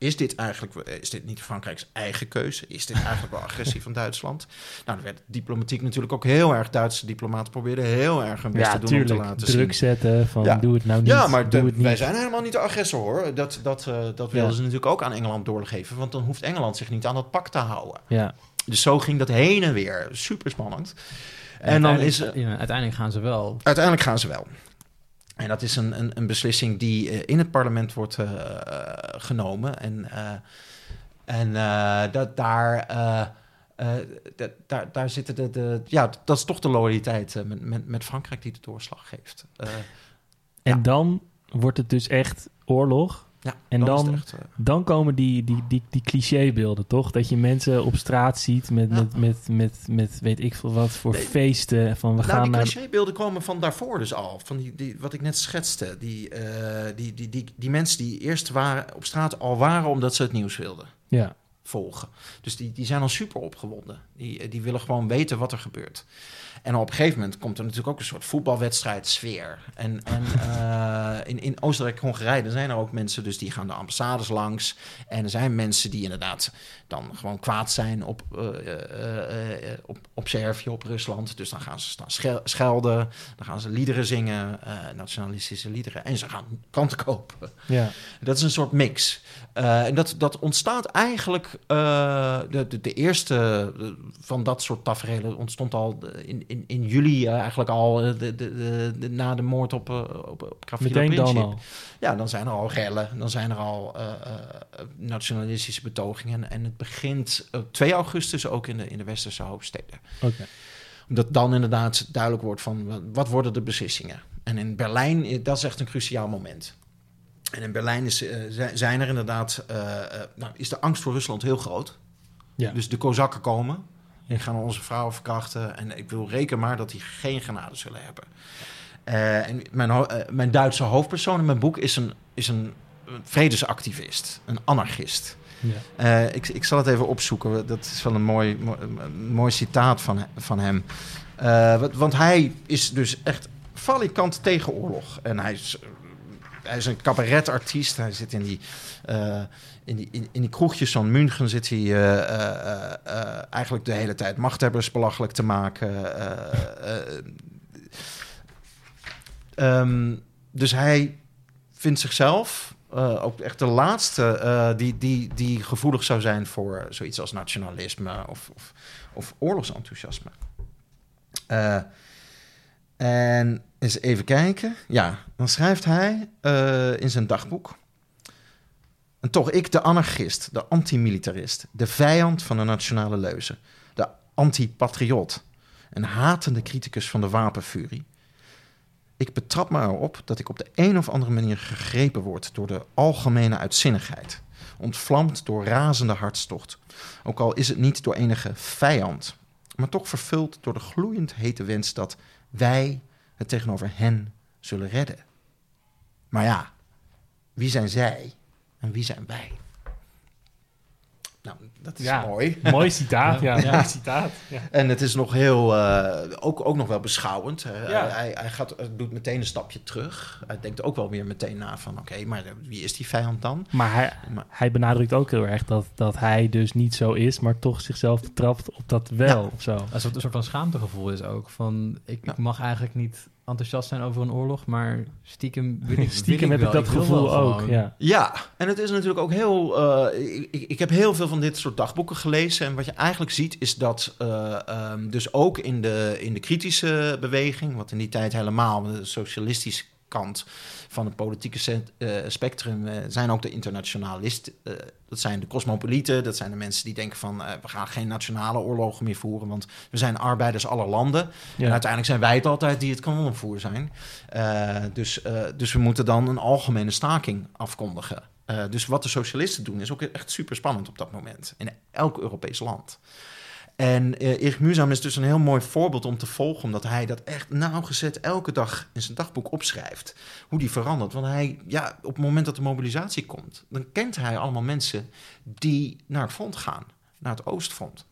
is dit eigenlijk, is dit niet Frankrijks eigen keuze? Is dit eigenlijk wel agressie van Duitsland? Nou, er werd diplomatiek natuurlijk ook heel erg, Duitse diplomaten probeerden heel erg hun best ja, te doen om te laten Druk zien. zetten van Ja. doe het nou niet. Ja, maar doe de- het niet. wij zijn helemaal niet de agressor hoor. Dat, dat, eh, dat wilden Ja. ze natuurlijk ook aan Engeland doorgeven. Want dan hoeft Engeland zich niet aan dat pak te houden. Ja. Dus zo ging dat heen en weer. Super spannend. En, En dan is ja, uiteindelijk gaan ze wel. Uiteindelijk gaan ze wel. En dat is een, een, een beslissing die eh, in het parlement wordt eh, genomen. En, eh, en eh, dat, daar, eh, eh, dat, daar, daar zitten de, de. Ja, dat is toch de loyaliteit eh, met, met, met Frankrijk die de doorslag geeft. Eh, En Ja. dan wordt het dus echt oorlog. Ja, En dan- echt, eh, Dan komen die, die, die, die clichébeelden, toch? Dat je mensen op straat ziet met, Ja. met, met, met, met weet ik veel wat voor Nee. feesten. Van we nou, gaan die naar... clichébeelden komen van daarvoor dus al. Van die, die, wat ik net schetste. Die, eh, die, die, die, die mensen die eerst waren, op straat al waren omdat ze het nieuws wilden Ja, volgen. Dus die, die zijn al super opgewonden. Die, eh, die willen gewoon weten wat er gebeurt. En op een gegeven moment komt er natuurlijk ook een soort voetbalwedstrijd sfeer. En, en eh, in, in Oostenrijk en Hongarije er zijn er ook mensen dus die gaan de ambassades langs. En er zijn mensen die inderdaad dan gewoon kwaad zijn op, eh, op, op Servië, op Rusland. Dus dan gaan ze staan schel- schelden, dan gaan ze liederen zingen, nationalistische liederen. En ze gaan kanten kopen. ja. Dat is een soort mix. En dat, dat ontstaat eigenlijk... de, de, de eerste van dat soort tafereelen ontstond al in, in, in juli eh, eigenlijk al... eh, de, de, de, na de moord op, eh, op, op Meteen dan Princip. al. Ja, dan zijn er al rellen. Dan zijn er al nationalistische betogingen. En het begint op 2 augustus ook in de, in de westerse hoofdsteden Oké. omdat dan inderdaad duidelijk wordt van wat- worden de beslissingen. En in Berlijn, dat is echt een cruciaal moment. En in Berlijn is, zi- zijn er inderdaad, nou, is de angst voor Rusland heel groot. Ja. Dus de Kozakken komen en gaan onze vrouwen verkrachten. En ik wil reken maar dat die geen genade zullen hebben. Eh, en mijn, eh, mijn Duitse hoofdpersoon in mijn boek is een, is een vredesactivist, een anarchist. Ja. Eh, ik, ik zal het even opzoeken. Dat is wel een mooi, mooi, citaat van, van hem. Want hij is dus echt valikant tegen oorlog. En hij is, hij is een cabaretartiest. Hij zit in die, eh, in die, in, die kroegjes van München... zit hij eh, eh, eigenlijk de hele tijd machthebbers belachelijk te maken. Eh, eh, ehm, dus hij vindt zichzelf ook echt de laatste die, die, die gevoelig zou zijn voor zoiets als nationalisme of, of, of oorlogsenthousiasme. En eens even kijken. Ja, dan schrijft hij eh, in zijn dagboek. En toch ik, de anarchist, de antimilitarist, de vijand van de nationale leuze, de antipatriot, een hatende criticus van de wapenfurie. Ik betrap me erop dat ik op de een of andere manier gegrepen word door de algemene uitzinnigheid, ontvlamd door razende hartstocht, ook al is het niet door enige vijand, maar toch vervuld door de gloeiend hete wens dat wij het tegenover hen zullen redden. Maar ja, wie zijn zij en wie zijn wij? Nou, dat is Ja. mooi. Mooi citaat, ja. Ja. Mooi citaat. Ja. En het is nog heel, eh, ook, ook nog wel beschouwend. Hij, hij gaat, doet meteen een stapje terug. Hij denkt ook wel weer meteen na van, oké, maar wie is die vijand dan? Maar hij, Maar- hij benadrukt ook heel erg dat, dat hij dus niet zo is, maar toch zichzelf betrapt op dat wel Ja. of zo. Een soort, een soort van schaamtegevoel is ook. Van, ik, Ja. ik mag eigenlijk niet enthousiast zijn over een oorlog, maar stiekem wil ik, Stiekem wil heb ik dat gevoel ook, gewoon. ja. Ja, en het is natuurlijk ook heel. eh, ik, ik- ik heb heel veel van dit soort dagboeken gelezen. En wat je eigenlijk ziet, is dat eh, ehm, dus ook in de, in de kritische beweging, wat in die tijd helemaal de socialistische kant van het politieke cent- eh, spectrum eh, zijn ook de internationalisten. eh, dat zijn de cosmopolieten, dat zijn de mensen die denken van we gaan geen nationale oorlogen meer voeren, want we zijn arbeiders aller landen. En uiteindelijk zijn wij het altijd die het kanonnenvoer zijn. Eh, dus, dus we moeten dan een algemene staking afkondigen. Dus wat de socialisten doen is ook echt super spannend op dat moment. In elk Europees land. En eh Erik Muurzaam is dus een heel mooi voorbeeld om te volgen, omdat hij dat echt nauwgezet elke dag in zijn dagboek opschrijft. Hoe die verandert. Want hij, ja, op het moment dat de mobilisatie komt, dan kent hij allemaal mensen die naar het front gaan, naar het Oostfront.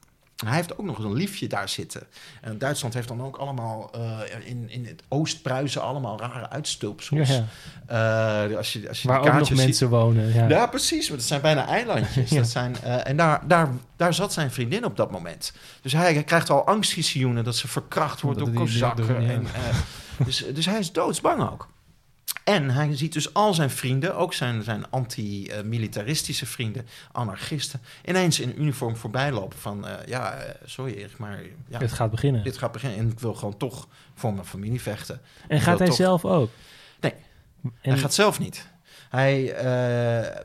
Hij heeft ook nog eens een liefje daar zitten. En Duitsland heeft dan ook allemaal eh, in, in het Oost-Pruisen allemaal rare uitstulpsels. Ja, ja. Eh, als je, als je Waar ook nog ziet- mensen wonen. Ja. ja, precies. Maar dat zijn bijna eilandjes. Dat zijn, eh, en daar, daar, daar zat zijn vriendin op dat moment. Dus hij krijgt al angstvisioenen dat ze verkracht wordt Dat door kozakken. En, dus, dus hij is doodsbang ook. En hij ziet dus al zijn vrienden, ook zijn, zijn anti-militaristische vrienden, anarchisten, ineens in uniform voorbij lopen van, eh, ja, eh, sorry Erik, maar ja, Het gaat beginnen. dit gaat beginnen en ik wil gewoon toch voor mijn familie vechten. En Ik gaat hij toch- zelf ook? Nee. En, Hij gaat zelf niet. Hij, eh,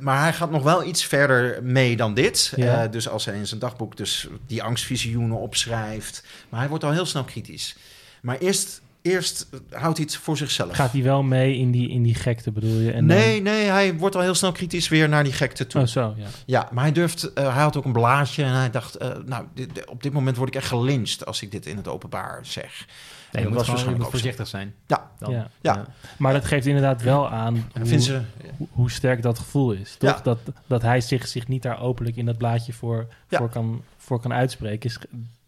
maar hij gaat nog wel iets verder mee dan dit. Ja. Dus als hij in zijn dagboek dus die angstvisioenen opschrijft. Maar hij wordt al heel snel kritisch. Maar eerst eerst eh, houdt hij het voor zichzelf. Gaat hij wel mee in die, in die gekte, bedoel je? En nee, nee, hij wordt al heel snel kritisch weer naar die gekte toe. Oh, zo, ja. Ja, maar hij durft, eh, hij had ook een blaadje en hij dacht, eh, nou, dit- op dit moment word ik echt gelyncht als ik dit in het openbaar zeg. Nee, dat moet was waarschijnlijk ook voorzichtig zijn. Ja. Dan. Ja. Ja. Maar dat geeft inderdaad wel aan hoe, vindt ze, hoe, hoe sterk dat gevoel is. Toch? Ja. Dat, dat hij zich, zich niet daar openlijk in dat blaadje voor, Ja. voor, kan, voor kan uitspreken. Is,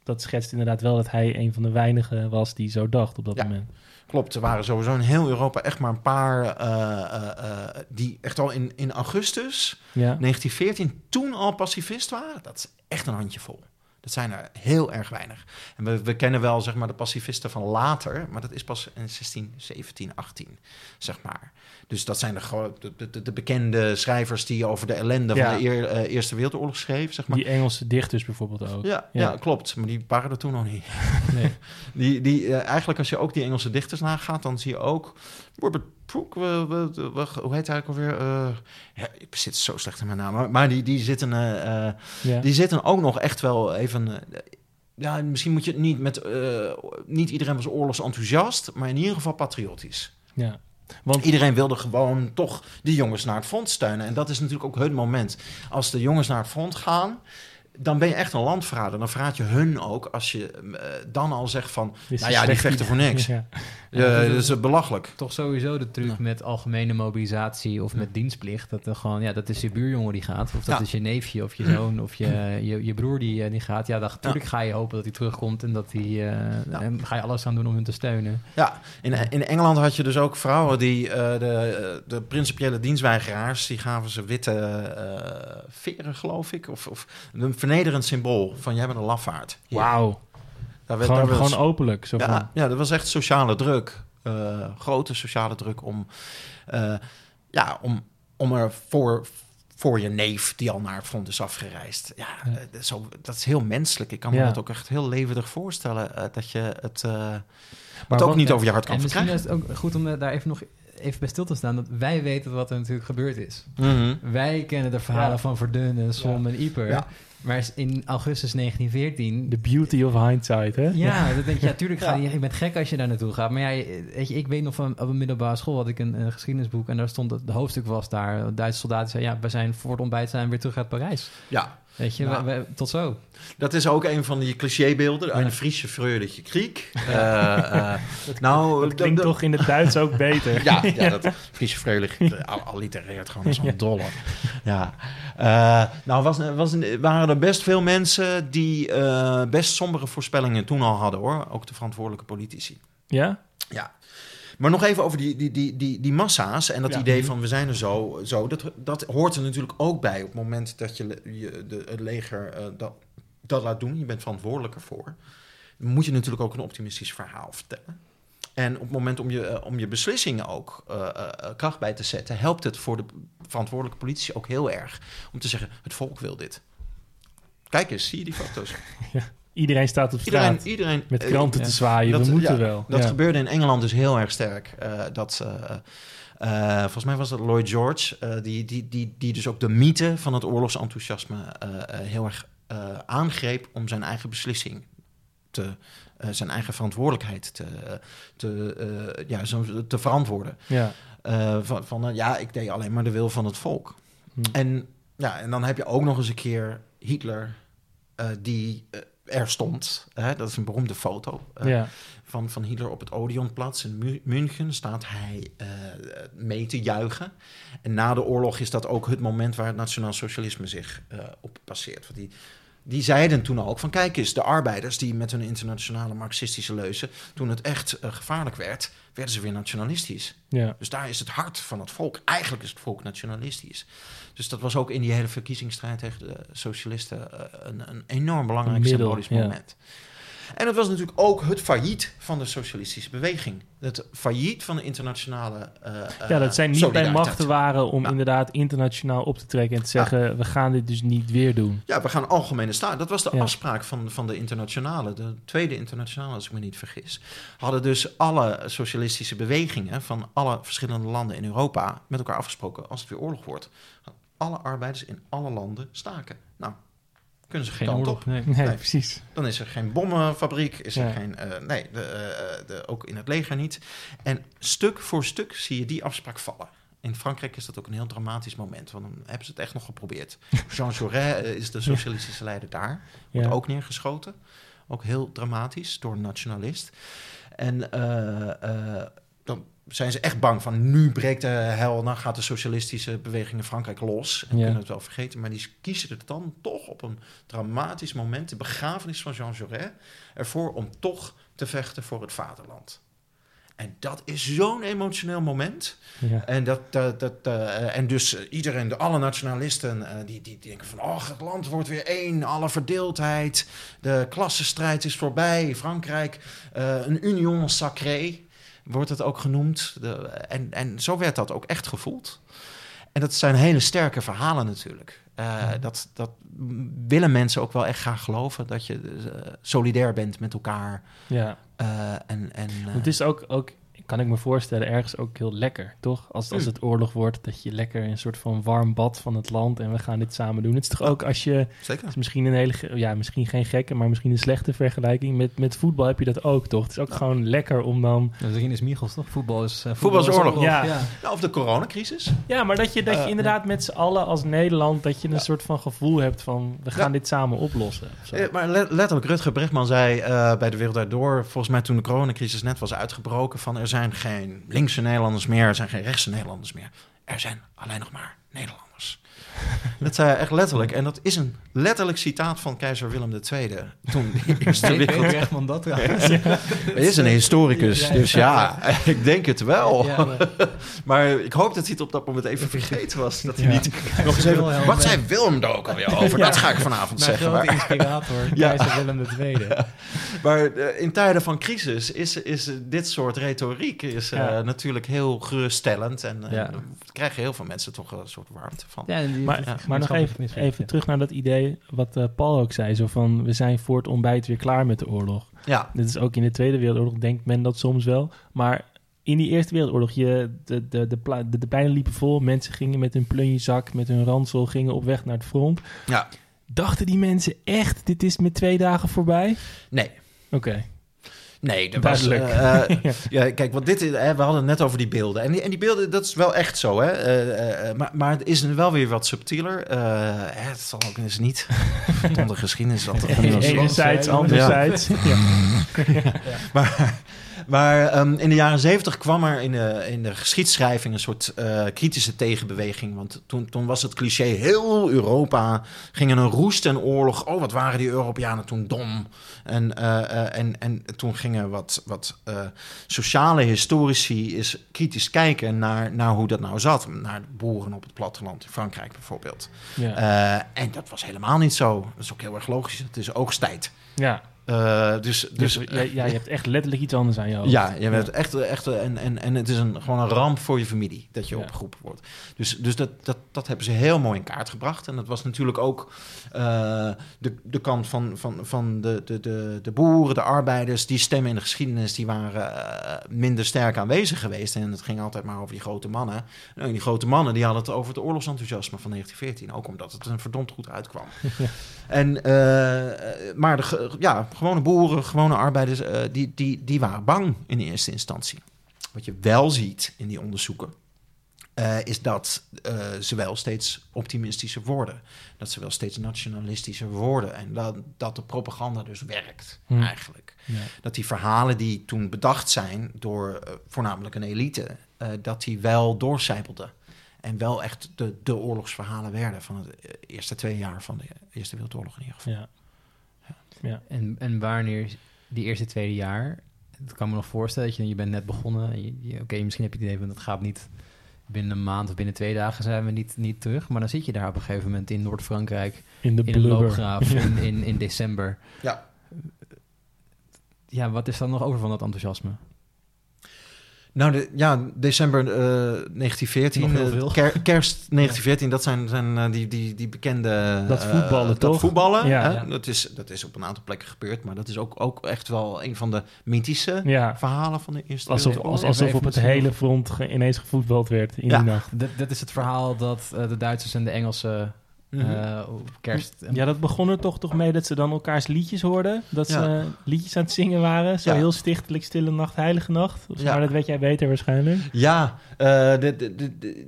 dat schetst inderdaad wel dat hij een van de weinigen was die zo dacht op dat Ja. moment. Klopt, er waren sowieso in heel Europa echt maar een paar eh, eh, eh, die echt al in, in augustus Ja. 1914 toen al pacifist waren. Dat is echt een handjevol. Dat zijn er heel erg weinig. En we, we kennen wel zeg maar, de pacifisten van later, maar dat is pas in 16, 17, 18, zeg maar. Dus dat zijn de, de, de, de bekende schrijvers die over de ellende Ja. van de eer- eh, Eerste Wereldoorlog schreef, zeg maar. Die Engelse dichters bijvoorbeeld ook. Ja, Ja. ja. klopt. Maar die waren er toen nog niet. Nee. Die, die, eh, eigenlijk als je ook die Engelse dichters nagaat, dan zie je ook... Robert Brooke, hoe heet hij ook alweer? Eh, ja, ik zit zo slecht in mijn naam. Maar, maar die, die, zitten, die zitten ook nog echt wel even... ja, misschien moet je het niet met... niet iedereen was oorlogsenthousiast, maar in ieder geval patriotisch. ja. Want Iedereen wilde gewoon toch de jongens naar het front steunen. En dat is natuurlijk ook het moment. Als de jongens naar het front gaan, dan ben je echt een landverrader. Dan verraad je hun ook als je eh, dan al zegt van... is Nou ja, die vechten voor niks. Ja. Ja, dat is- dat is eh, belachelijk. Toch sowieso de truc Ja. met algemene mobilisatie of met dienstplicht. Dat, er gewoon, ja, dat is je buurjongen die gaat. Of dat Ja. is je neefje of je zoon of je, je, je broer die, eh, die gaat. Ja, dan natuurlijk ga je hopen dat hij terugkomt. En dat hij, eh, en ga je alles aan doen om hem te steunen. Ja, in, in Engeland had je dus ook vrouwen die eh, de, de principiële dienstweigeraars, die gaven ze witte eh, veren, geloof ik. Of, of een vernederend symbool van jij bent een lafaard. Wauw. Daar werd, Gewoon, daar was- gewoon openlijk. Zo van, ja, ja, dat was echt sociale druk. Eh, grote sociale druk om, eh, ja, om, om er voor, voor je neef die al naar het front is afgereisd. Ja, Ja. eh, zo, dat is heel menselijk. Ik kan me Ja. dat ook echt heel levendig voorstellen. dat je het, Maar het ook niet over je hart kan En misschien verkrijgen. is het ook goed om daar even nog even bij stil te staan. Dat wij weten wat er natuurlijk gebeurd is. Mhm. Wij kennen de verhalen Ja. van Verdun en Som en Ieper. Ja. Maar in augustus 1914 The beauty of hindsight, hè? Ja, dat denk je, ja, tuurlijk ga je, Ja. je bent gek als je daar naartoe gaat. Maar ja, weet je, ik weet nog van op een middelbare school had ik een, een geschiedenisboek en daar stond het, de hoofdstuk was daar. Duitse soldaten zeiden, ja, we zijn voor het ontbijt zijn we weer terug uit Parijs. Ja, Weet je, Ja. we- we- tot zo. dat is ook een van die clichébeelden. Een Friese vreugdetje kriek. Eh, eh, nou, Dat klinkt toch in het Duits ook beter. Ja, ja, dat Friese vreugdelijk al, allitereert gewoon als een dolle. Ja. Eh, nou, was, was, waren er best veel mensen die eh, best sombere voorspellingen toen al hadden, hoor. Ook de verantwoordelijke politici. Ja? Ja. Maar nog even over die, die, die, die, die massa's en dat Ja. idee van we zijn er zo. zo dat, dat hoort er natuurlijk ook bij op het moment dat je, je de, het leger eh, dat, dat laat doen. Je bent verantwoordelijk ervoor. Dan moet je natuurlijk ook een optimistisch verhaal vertellen. En op het moment om je, eh, om je beslissingen ook eh, kracht bij te zetten, helpt het voor de verantwoordelijke politici ook heel erg om te zeggen: het volk wil dit. Kijk eens, zie je die foto's? Iedereen staat op straat Iedereen, iedereen met eh, kranten ja. te zwaaien. Dat- we moeten ja, wel. Dat gebeurde in Engeland dus heel erg sterk. Eh, dat, eh, eh, volgens mij was dat Lloyd George, eh, die, die, die, die dus ook de mythe van het oorlogsenthousiasme eh, eh, heel erg eh, aangreep om zijn eigen beslissing te, eh, zijn eigen verantwoordelijkheid te, te, eh, ja, zo, te verantwoorden. Ja. Eh, van van eh, ja, ik deed alleen maar de wil van het volk. Hm. En, ja, en dan heb je ook nog eens een keer Hitler eh, die eh, er stond. Hè? Dat is een beroemde foto. eh, ja. van, van Hitler op het Odeonplatz in Mu- München staat hij eh, mee te juichen. En na de oorlog is dat ook het moment waar het nationaal socialisme zich eh, op passeert. Want die, die zeiden toen ook van kijk eens, de arbeiders die met hun internationale marxistische leuzen, toen het echt gevaarlijk werd, werden ze weer nationalistisch. ja. Dus daar is het hart van het volk. Eigenlijk is het volk nationalistisch. Dus dat was ook in die hele verkiezingsstrijd tegen de socialisten eh, een, een enorm belangrijk middel, symbolisch ja. moment. En het was natuurlijk ook het failliet van de socialistische beweging. Het failliet van de internationale. eh, ja, dat zij niet bij machten waren om Ja. inderdaad internationaal op te trekken en te zeggen: we gaan dit dus niet weer doen. Ja, we gaan algemene staat. Dat was de Ja. afspraak van, van de internationale, de tweede internationale, als ik me niet vergis. Hadden dus alle socialistische bewegingen van alle verschillende landen in Europa met elkaar afgesproken als het weer oorlog wordt. Alle arbeiders in alle landen staken. Nou, Kunnen ze geen, oorlog, op. nee. Nee, Nee. precies. Dan is er geen bommenfabriek, is er geen... eh, nee, de, eh, de, ook in het leger niet. En stuk voor stuk zie je die afspraak vallen. In Frankrijk is dat ook een heel dramatisch moment, want dan hebben ze het echt nog geprobeerd. Jean Jaurès eh, is de socialistische leider daar, wordt Ja. ook neergeschoten. Ook heel dramatisch door een nationalist. En zijn ze echt bang van nu breekt de hel, dan gaat de socialistische beweging in Frankrijk los. En Ja. kunnen het wel vergeten. Maar die kiezen er dan toch op een dramatisch moment, de begrafenis van Jean Jaurès, ervoor om toch te vechten voor het vaderland. En dat is zo'n emotioneel moment. Ja. En, dat, dat, dat, eh, en dus eh, iedereen, de, alle nationalisten, eh, die, die denken van... oh, het land wordt weer één, alle verdeeldheid. De klassenstrijd is voorbij. Frankrijk, eh, een union sacrée wordt het ook genoemd. De, en, en zo werd dat ook echt gevoeld. En dat zijn hele sterke verhalen natuurlijk. Eh, dat, dat willen mensen ook wel echt graag geloven. Dat je eh, solidair bent met elkaar. ja. Eh, en, en, Het is ook, ook, kan ik me voorstellen, ergens ook heel lekker, toch? Als, als Mm. het oorlog wordt, dat je lekker in een soort van warm bad van het land en we gaan dit samen doen. Het is toch ook als je, zeker. is misschien een hele, ja, misschien geen gekke, maar misschien een slechte vergelijking. Met, met voetbal heb je dat ook, toch? Het is ook gewoon lekker om dan, Dat is Michels, toch? Voetbal is... eh, Voetbal is oorlog. Ja. Nou, of de coronacrisis. ja, maar dat je, dat je Eh, inderdaad met z'n allen als Nederland, dat je een Ja. soort van gevoel hebt van, we gaan Ja. dit samen oplossen. Eh, Maar le- letterlijk, Rutger Bregman zei eh, bij de Wereld Door... volgens mij toen de coronacrisis net was uitgebroken... van er zijn geen linkse Nederlanders meer... er zijn geen rechtse Nederlanders meer. Er zijn alleen nog maar Nederlanders. dat zei hij echt letterlijk. En dat is een letterlijk citaat van keizer Willem II... toen de Eerste. Bregman dat? Hij is een historicus, dus ja, ik denk het wel. Maar- Maar ik hoop dat hij het op dat moment even vergeten was. Dat hij niet nog eens even... Wat zei Willem er ook alweer over? Dat ga ik vanavond Mijn zeggen. grote Maar, inspirator, keizer Willem II. maar eh, in tijden van crisis is, is dit soort retoriek is, eh, natuurlijk heel geruststellend. En daar krijgen heel veel mensen toch een soort warmte van. Ja, en die- Maar, ja, maar nog even, even terug naar dat idee wat eh, Paul ook zei. Zo van, we zijn voor het ontbijt weer klaar met de oorlog. Ja, Dit is ook in de Tweede Wereldoorlog, denkt men dat soms wel. Maar in die Eerste Wereldoorlog, je, de, de, de, de, de pleinen liepen vol. Mensen gingen met hun plunjezak, met hun ransel, gingen op weg naar het front. ja. Dachten die mensen echt, dit is met twee dagen voorbij? Nee. Oké. Nee, dat was... Duidelijk. eh, eh, Ja. ja, kijk, want dit, is- hè, we hadden het net over die beelden. En die, en die beelden, dat is wel echt zo, hè. Eh, maar, maar het is wel weer wat subtieler. Eh, hè, het zal ook eens niet... Van de geschiedenis is altijd een Enerzijds, Ja. anderzijds. Ja. Maar, maar ehm, in de jaren zeventig kwam er in de, in de geschiedschrijving een soort eh, kritische tegenbeweging. Want toen, toen was het cliché, heel Europa ging in een roest en oorlog. Oh, wat waren die Europeanen toen dom. En, eh, eh, en, en toen gingen wat, wat sociale historici eens kritisch kijken naar, naar hoe dat nou zat. Naar de boeren op het platteland in Frankrijk bijvoorbeeld. Ja. En dat was helemaal niet zo. Dat is ook heel erg logisch. Het is oogsttijd. ja. Eh, dus, Dus, dus je hebt echt letterlijk iets anders aan je hoofd. ja, je bent echt, echt en, en, en het is een, gewoon een ramp voor je familie dat je Ja. opgeroepen wordt. Dus, dus dat, dat, dat hebben ze heel mooi in kaart gebracht. En dat was natuurlijk ook eh, de, de kant van, van, van de, de, de, de boeren, de arbeiders, die stemmen in de geschiedenis, die waren eh, minder sterk aanwezig geweest. En het ging altijd maar over die grote mannen. Nou, die grote mannen die hadden het over het oorlogsenthousiasme van 1914. Ook omdat het er verdomd goed uitkwam. En, maar de, ja, gewone boeren, gewone arbeiders, eh, die, die, die waren bang in eerste instantie. Wat je wel ziet in die onderzoeken, eh, is dat eh, ze wel steeds optimistischer worden. Dat ze wel steeds nationalistischer worden. En dat, dat de propaganda dus werkt, Hm. eigenlijk. Ja. Dat die verhalen die toen bedacht zijn door voornamelijk een elite, dat die wel doorcijpelden. En wel echt de, de oorlogsverhalen werden van het eerste twee jaar van de Eerste Wereldoorlog in ieder geval. Ja. Ja. En, en wanneer die eerste, tweede jaar... Dat kan me nog voorstellen dat je, je bent net begonnen. en je- je- Oké, misschien heb je het idee van dat gaat niet binnen een maand of binnen twee dagen zijn we niet, niet terug. Maar dan zit je daar op een gegeven moment in Noord-Frankrijk, In de in een loopgraaf in, in, in december. Ja. Ja, wat is dan nog over van dat enthousiasme? Nou, de, ja, december eh, 1914, Nog heel eh, veel. ker- kerst 1914, dat zijn, zijn eh, die, die, die bekende... Dat eh, voetballen, dat toch? voetballen, Ja. hè? Ja. Dat, is, dat is op een aantal plekken gebeurd, maar dat is ook, ook echt wel een van de mythische Ja, verhalen van de Eerste alsof, Wereldoorlog. als- alsof op het hele front ge- ineens gevoetbald werd in Ja. die nacht. Dat, dat is het verhaal dat eh, de Duitsers en de Engelsen Mhm. eh, kerst. Ja, dat begon er toch, toch mee dat ze dan elkaars liedjes hoorden. Dat ze Ja. eh, liedjes aan het zingen waren. Zo Ja. heel stichtelijk, stille nacht, heilige nacht. Of zo, Ja. Maar dat weet jij beter waarschijnlijk. Ja, eh, de, de, de, de-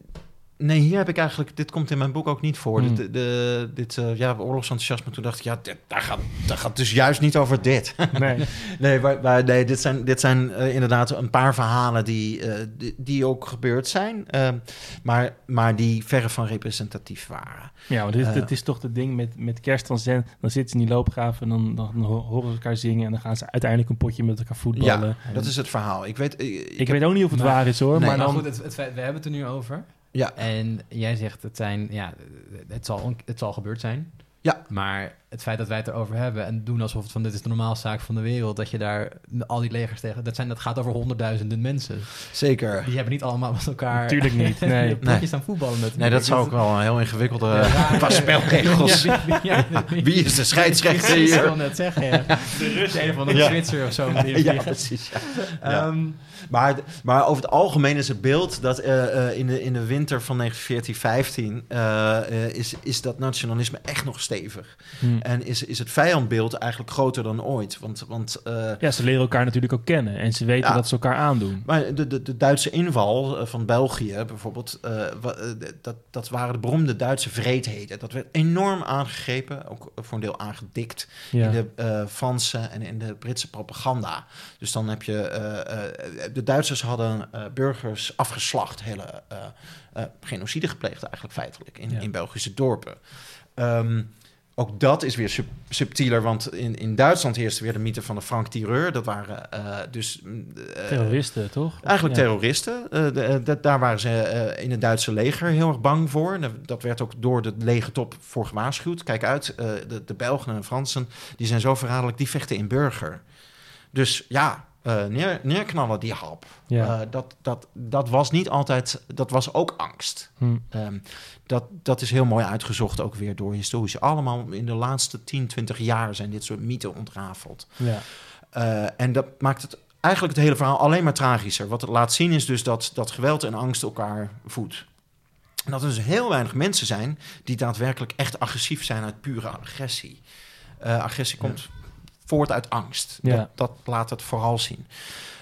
nee, hier heb ik eigenlijk... Dit komt in mijn boek ook niet voor. Hmm. De, de, dit, eh, ja, oorlogsenthousiasme. Toen dacht ik, ja, dit, daar, gaat, daar gaat dus juist niet over dit. Nee. nee, maar, maar nee, dit zijn, dit zijn eh, inderdaad een paar verhalen die, eh, die, die ook gebeurd zijn. maar, maar die verre van representatief waren. Ja, want dit, Eh. dit is toch het ding met, met kerst. Dan, zijn, dan zitten ze in die loopgraven en dan, dan ho- horen ze elkaar zingen. En dan gaan ze uiteindelijk een potje met elkaar voetballen. Ja, dat is het verhaal. Ik weet... Ik, ik Ik heb- weet ook niet of het Maar- waar is hoor. Nee, maar Maar dan, goed, het, het we hebben het er nu over. Ja. En jij zegt het zijn, ja, het zal, het zal gebeurd zijn. Ja. Maar het feit dat wij het erover hebben en doen alsof het van dit is de normaalste zaak van de wereld, dat je daar al die legers tegen, dat, zijn, dat gaat over honderdduizenden mensen. Zeker. Die hebben niet allemaal met elkaar. Natuurlijk niet, nee. potjes aan voetballen met Nee, dat zou ook wel een heel ingewikkelde spelregels. Ja, ja, ja. Wie is de scheidsrechter Ik hier? wil net zeggen, ja. De Rus, een andere Ja. Zwitser of zo. Ja, precies. Ja. Maar, maar over het algemeen is het beeld dat eh, eh, in, de, in de winter van 1914-15 eh, eh, is, is dat nationalisme echt nog stevig. Hm. En is, is het vijandbeeld eigenlijk groter dan ooit. Want, want Ja, ze leren elkaar natuurlijk ook kennen. En ze weten Ja. dat ze elkaar aandoen. maar de, de, de Duitse inval van België bijvoorbeeld, dat, dat waren de beroemde Duitse vreedheden. Dat werd enorm aangegrepen, ook voor een deel aangedikt. Ja. in de eh, Franse en in de Britse propaganda. Dus dan heb je... de Duitsers hadden eh, burgers afgeslacht. Hele eh, eh, genocide gepleegd eigenlijk feitelijk in, Ja. in Belgische dorpen. Ehm, ook dat is weer sub- subtieler, want in, in Duitsland heerste weer de mythe van de Frank-Tireur. Dat waren dus... mm, Terroristen, toch? Eigenlijk Ja. terroristen. De- dat- daar waren ze in het Duitse leger heel erg bang voor. Dat werd ook door de legertop voor gewaarschuwd. Kijk uit, de, de Belgen en de Fransen die zijn zo verraderlijk, die vechten in burger. Dus ja, eh, neer, neerknallen die hap. Ja. Eh, dat, dat, dat was niet altijd, dat was ook angst. Hm. Ehm, dat, dat is heel mooi uitgezocht ook weer door historici. Allemaal in de laatste 10, 20 jaar zijn dit soort mythen ontrafeld. Ja. Eh, en dat maakt het eigenlijk het hele verhaal alleen maar tragischer. Wat het laat zien is dus dat, dat geweld en angst elkaar voedt. En dat er dus heel weinig mensen zijn die daadwerkelijk echt agressief zijn uit pure agressie. Agressie komt voort uit angst. Ja. Dat, dat laat het vooral zien.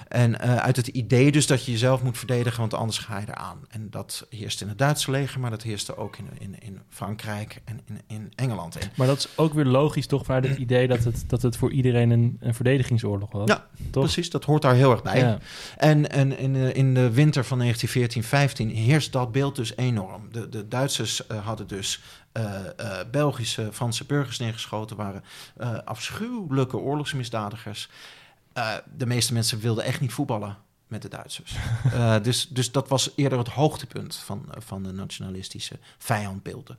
En eh, uit het idee dus dat je jezelf moet verdedigen, want anders ga je eraan. En dat heerst in het Duitse leger, maar dat heerste ook in, in, in Frankrijk en in, in Engeland. En Maar dat is ook weer logisch, toch? Waar het idee dat het, dat het voor iedereen een, een verdedigingsoorlog was. Ja, toch? Precies, dat hoort daar heel erg bij. Ja. En, en in, de, in de winter van 1914-15 heerst dat beeld dus enorm. De, de Duitsers eh, hadden dus eh, Belgische, Franse burgers neergeschoten, waren eh, afschuwelijke oorlogsmisdadigers. Eh, de meeste mensen wilden echt niet voetballen met de Duitsers. Eh, dus, dus dat was eerder het hoogtepunt van, van de nationalistische vijandbeelden.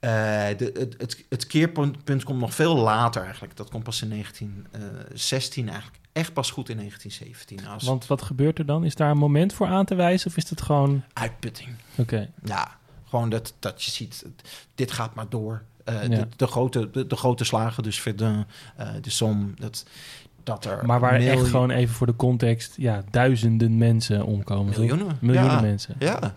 Eh, de, het, het, het keerpunt punt komt nog veel later eigenlijk. Dat komt pas in 1916 eigenlijk. Echt pas goed in 1917. Als Want wat gebeurt er dan? Is daar een moment voor aan te wijzen? Of is het gewoon... uitputting. Oké. Ja, gewoon dat, dat je ziet, dit gaat maar door. Ja. de, de, grote, de, de grote slagen, dus Verdun, de Somme, dat, dat er Maar waar miljoen- echt gewoon even voor de context... Ja, duizenden mensen omkomen. miljoenen. Miljoenen ja, mensen. Ja.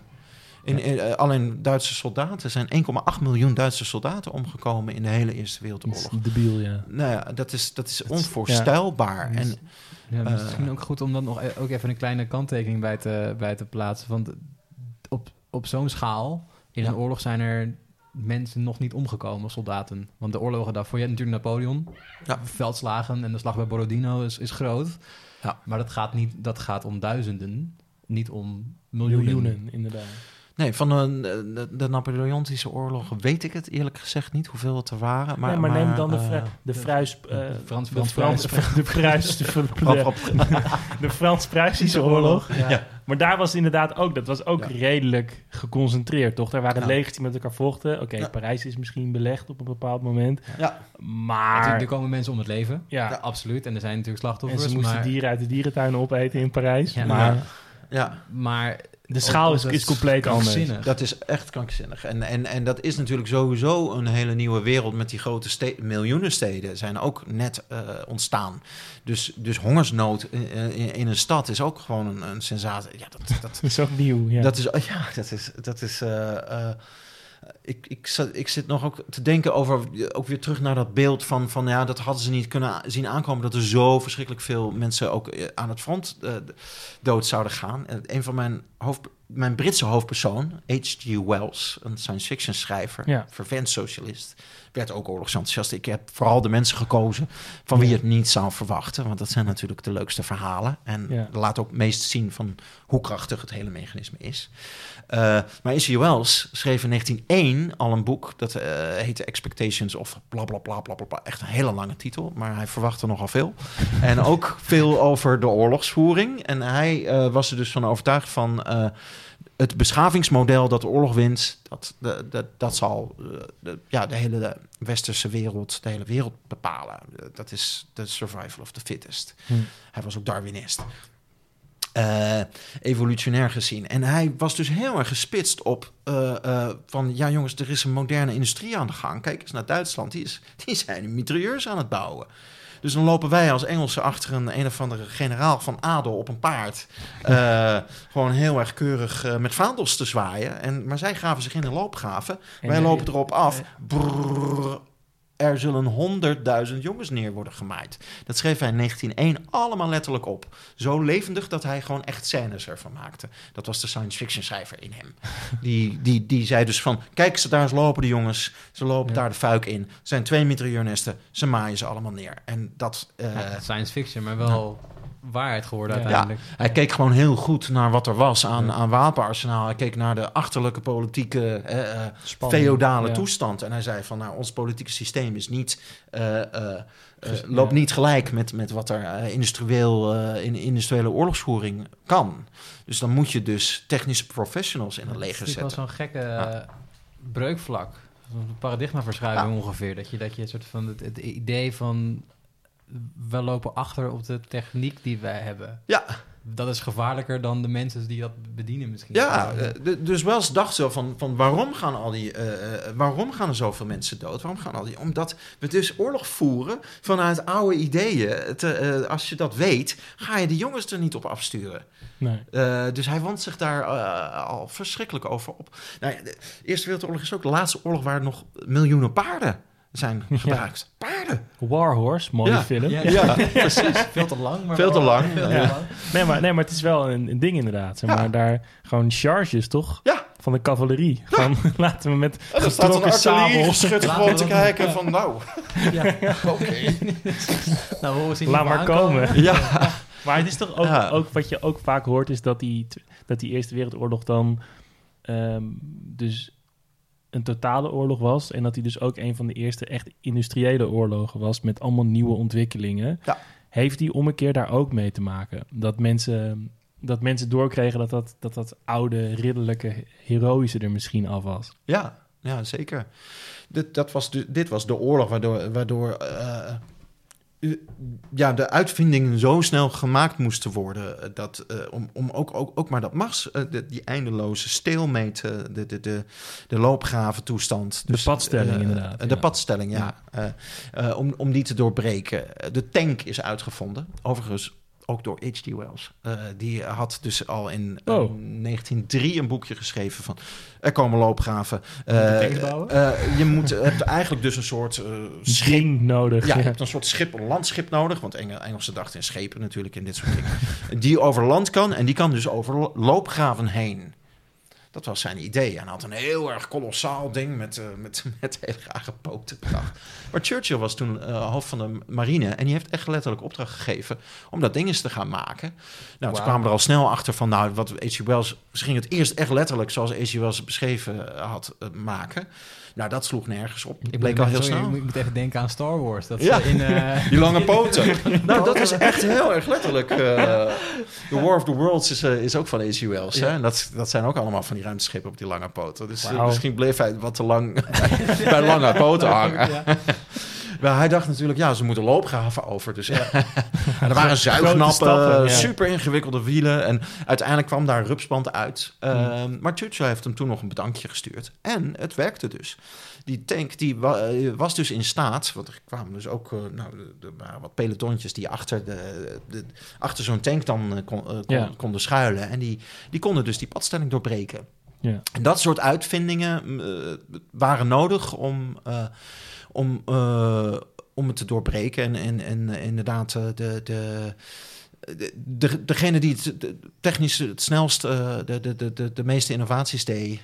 In, in, eh, alleen Duitse soldaten zijn 1,8 miljoen Duitse soldaten omgekomen in de hele Eerste Dat is Wereldoorlog. debiel, ja. Nou ja, dat is, dat is Dat is- onvoorstelbaar. ja. En Ja, Eh. misschien ook goed om dan nog e- ook even een kleine kanttekening bij te, bij te plaatsen. Want op, op zo'n schaal, in een oorlog zijn er mensen nog niet omgekomen, soldaten. Want de oorlogen daarvoor, je hebt natuurlijk Napoleon, Ja. veldslagen en de slag bij Borodino is, is groot. Ja. Maar dat gaat, niet, dat gaat om duizenden, niet om miljoenen. Miljoenen, inderdaad. Nee, van de, de, de Napoleontische oorlog weet ik het eerlijk gezegd niet hoeveel het er waren. Maar, Maar, maar, neem dan de, eh, de Fruis... eh, Frans- de Frans-. De Pruis... De, de Frans-Pruisische oorlog. Ja. Ja. Maar daar was inderdaad ook... Dat was ook Ja. redelijk geconcentreerd, toch? Daar waren Ja. legers die met elkaar vochten. Oké, Ja. Parijs is misschien belegd op een bepaald moment. ja, Maar... Natuurlijk, er komen mensen om het leven. Ja, Ja, absoluut. En er zijn natuurlijk en slachtoffers. ze moesten maar, dieren uit de dierentuinen opeten in Parijs. Ja, maar ja. ja. maar de schaal is, is compleet anders. Dat is echt krankzinnig. En, en, en dat is natuurlijk sowieso een hele nieuwe wereld met die grote ste miljoenen steden zijn ook net eh, ontstaan. Dus, dus hongersnood in, in, in een stad is ook gewoon een, een sensatie. Ja, dat, dat, Dat is ook nieuw, ja. dat is, ja, dat is, dat is, eh, eh, ik, ik, ik zit nog ook te denken over, ook weer terug naar dat beeld van, van ja, dat hadden ze niet kunnen zien aankomen, dat er zo verschrikkelijk veel mensen ook eh, aan het front eh, dood zouden gaan. En een van mijn, hoofd, mijn Britse hoofdpersoon, H.G. Wells, een science fiction schrijver, Ja. vervent socialist, werd ook oorlogsenthousiast. Ik heb vooral de mensen gekozen van wie je het niet zou verwachten, want dat zijn natuurlijk de leukste verhalen en Ja. laat ook meest zien van hoe krachtig het hele mechanisme is. Eh, maar H.G. Wells schreef in 1901 al een boek dat eh, heette Expectations of bla bla bla bla bla bla. Echt een hele lange titel, maar hij verwachtte nogal veel. en ook veel over de oorlogsvoering. En hij eh, was er dus van overtuigd van het beschavingsmodel dat de oorlog wint, dat, dat, dat, zal eh, de, ja, de hele westerse wereld, de hele wereld bepalen. Dat is de survival of the fittest. Hm. Hij was ook Darwinist. Eh, evolutionair gezien. En hij was dus heel erg gespitst op eh, van... ja jongens, er is een moderne industrie aan de gang. Kijk eens naar Duitsland, die, is, die zijn mitrailleurs aan het bouwen. Dus dan lopen wij als Engelsen achter een een of andere generaal van adel op een paard. eh, gewoon heel erg keurig eh, met vaandels te zwaaien. En, maar zij gaven zich in een loopgraven. En wij de- lopen erop af. Brrr, er zullen honderdduizend jongens neer worden gemaaid. Dat schreef hij in 1901 allemaal letterlijk op. Zo levendig dat hij gewoon echt scènes ervan maakte. Dat was de science fiction schrijver in hem. Die, die, die zei dus van, kijk ze daar eens lopen de jongens. Ze lopen Ja. daar de fuik in. Er zijn twee mitrailleurnesten. Ze maaien ze allemaal neer. En dat... Ja, science fiction, maar wel waarheid geworden Ja. uiteindelijk. hij keek gewoon heel goed naar wat er was aan, Ja. aan wapenarsenaal. Hij keek naar de achterlijke politieke, eh, eh, feodale ja. toestand. En hij zei van, nou, ons politieke systeem is niet, eh, eh, loopt ja. niet gelijk met, met wat er industrieel, eh, in industriële oorlogsvoering kan. Dus dan moet je dus technische professionals in het Het is leger natuurlijk wel zetten. zo'n gekke Ja. breukvlak. Een paradigmaverschuiving Ja. ongeveer. Dat je, dat je een soort van het, het idee van... we lopen achter op de techniek die wij hebben. Ja. Dat is gevaarlijker dan de mensen die dat bedienen misschien. Ja, eh, dus Wells dacht zo van, van waarom gaan al die, eh, eh, waarom gaan er zoveel mensen dood? Waarom gaan al die? Omdat we dus oorlog voeren vanuit oude ideeën. Het, als je dat weet, ga je de jongens er niet op afsturen. Nee. Eh, dus hij wond zich daar al verschrikkelijk over op. Nou ja, de Eerste Wereldoorlog is ook de laatste oorlog waar nog miljoenen paarden zijn gebruikt. Paarden. Warhorse, mooie Ja. film. Ja, Ja, precies. Veel te lang. Maar Veel te lang. Veel te Ja. lang. Nee, maar, nee, maar het is wel een, een ding inderdaad. Zeg Ja. maar daar gewoon charges, toch? Ja. Van de cavalerie. Van, laten we met een getrokken sabels... gewoon te kijken van nou, Ja. oké. Nou, Laat maar aankomen. komen. Ja, Maar het is toch ook, Ja. ook wat je ook vaak hoort, is dat die, dat die Eerste Wereldoorlog dan ehm, dus een totale oorlog was. En dat hij dus ook een van de eerste echt industriële oorlogen was met allemaal nieuwe ontwikkelingen. Ja. Heeft die ommekeer daar ook mee te maken? Dat mensen, dat mensen doorkregen dat dat, dat dat oude, ridderlijke, heroïsche er misschien af was. Ja, ja zeker. Dit, dat was de, dit was de oorlog waardoor, waardoor eh, ja, de uitvindingen zo snel gemaakt moesten worden. eh, Dat, eh, om, om ook, ook, ook maar dat machts, eh, de- die eindeloze steelmeet, eh, de, de, de, de loopgraven toestand. De padstelling inderdaad, De ja. padstelling, ja. Om, om die te doorbreken. De tank is uitgevonden. Overigens ook door H.G. Wells. Eh, die had dus al in eh, Oh. 1903 een boekje geschreven van... er komen loopgraven. Eh, eh, je moet, hebt eigenlijk dus een soort eh, schip... Ding nodig. Ja, je hebt een soort schip, een landschip nodig. Want Engel, Engelsen dachten in schepen natuurlijk in dit soort dingen. Die over land kan en die kan dus over lo- loopgraven heen. Dat was zijn idee. En hij had een heel erg kolossaal ding met, eh, met, met hele rare poten bedacht. Maar Churchill was toen eh, hoofd van de marine. En die heeft echt letterlijk opdracht gegeven om dat ding eens te gaan maken. Nou, Wauw. kwamen er al snel achter van, nou, wat H.G. Wells... Ze gingen het eerst echt letterlijk, zoals H.G. Wells beschreven had, eh, maken. Nou, dat sloeg nergens op. Ik bleek moet- al heel sorry, snel. Ik moet, even denken aan Star Wars. Dat Ja. in, eh, Die lange poten. nou, dat is echt heel erg letterlijk. eh the War of the Worlds is, eh, is ook van H.G. Wells. Hè? Ja. En dat, dat zijn ook allemaal van die ruimteschippen op die lange poten. Dus misschien bleef hij wat te lang bij lange poten hangen. Maar hij dacht natuurlijk, ja, ze moeten loopgraven over. Dus en er waren zuignappen, super ingewikkelde wielen. En uiteindelijk kwam daar een rupsband uit. Ehm, Maar Churchill heeft hem toen nog een bedankje gestuurd. En het werkte dus. Die tank die wa- eh, was dus in staat, want er kwamen dus ook, eh, nou, er- waren wat pelotontjes die achter, de, de, achter zo'n tank dan eh, kon, eh, kon- Ja. konden schuilen. En die, die konden dus die padstelling doorbreken. Ja. En dat soort uitvindingen eh, waren nodig om, eh, om, eh, om het te doorbreken. En, en, en eh, inderdaad, eh, de, de, de, de, degene die het de- technisch het snelst eh, de, de, de, de, de meeste innovaties deed,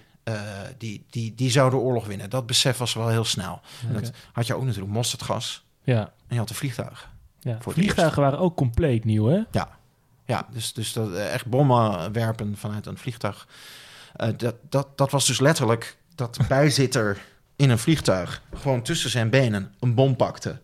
die, die, die zou de oorlog winnen. Dat besef was wel heel snel. En Oké. dat had je ook natuurlijk mosterdgas Ja. en je had een vliegtuig. ja. Voor Vliegtuigen waren ook compleet nieuw, hè? Ja, dus, dus dat, echt bommen werpen vanuit een vliegtuig. Dat, dat, dat was dus letterlijk dat de bijzitter in een vliegtuig gewoon tussen zijn benen een bom pakte.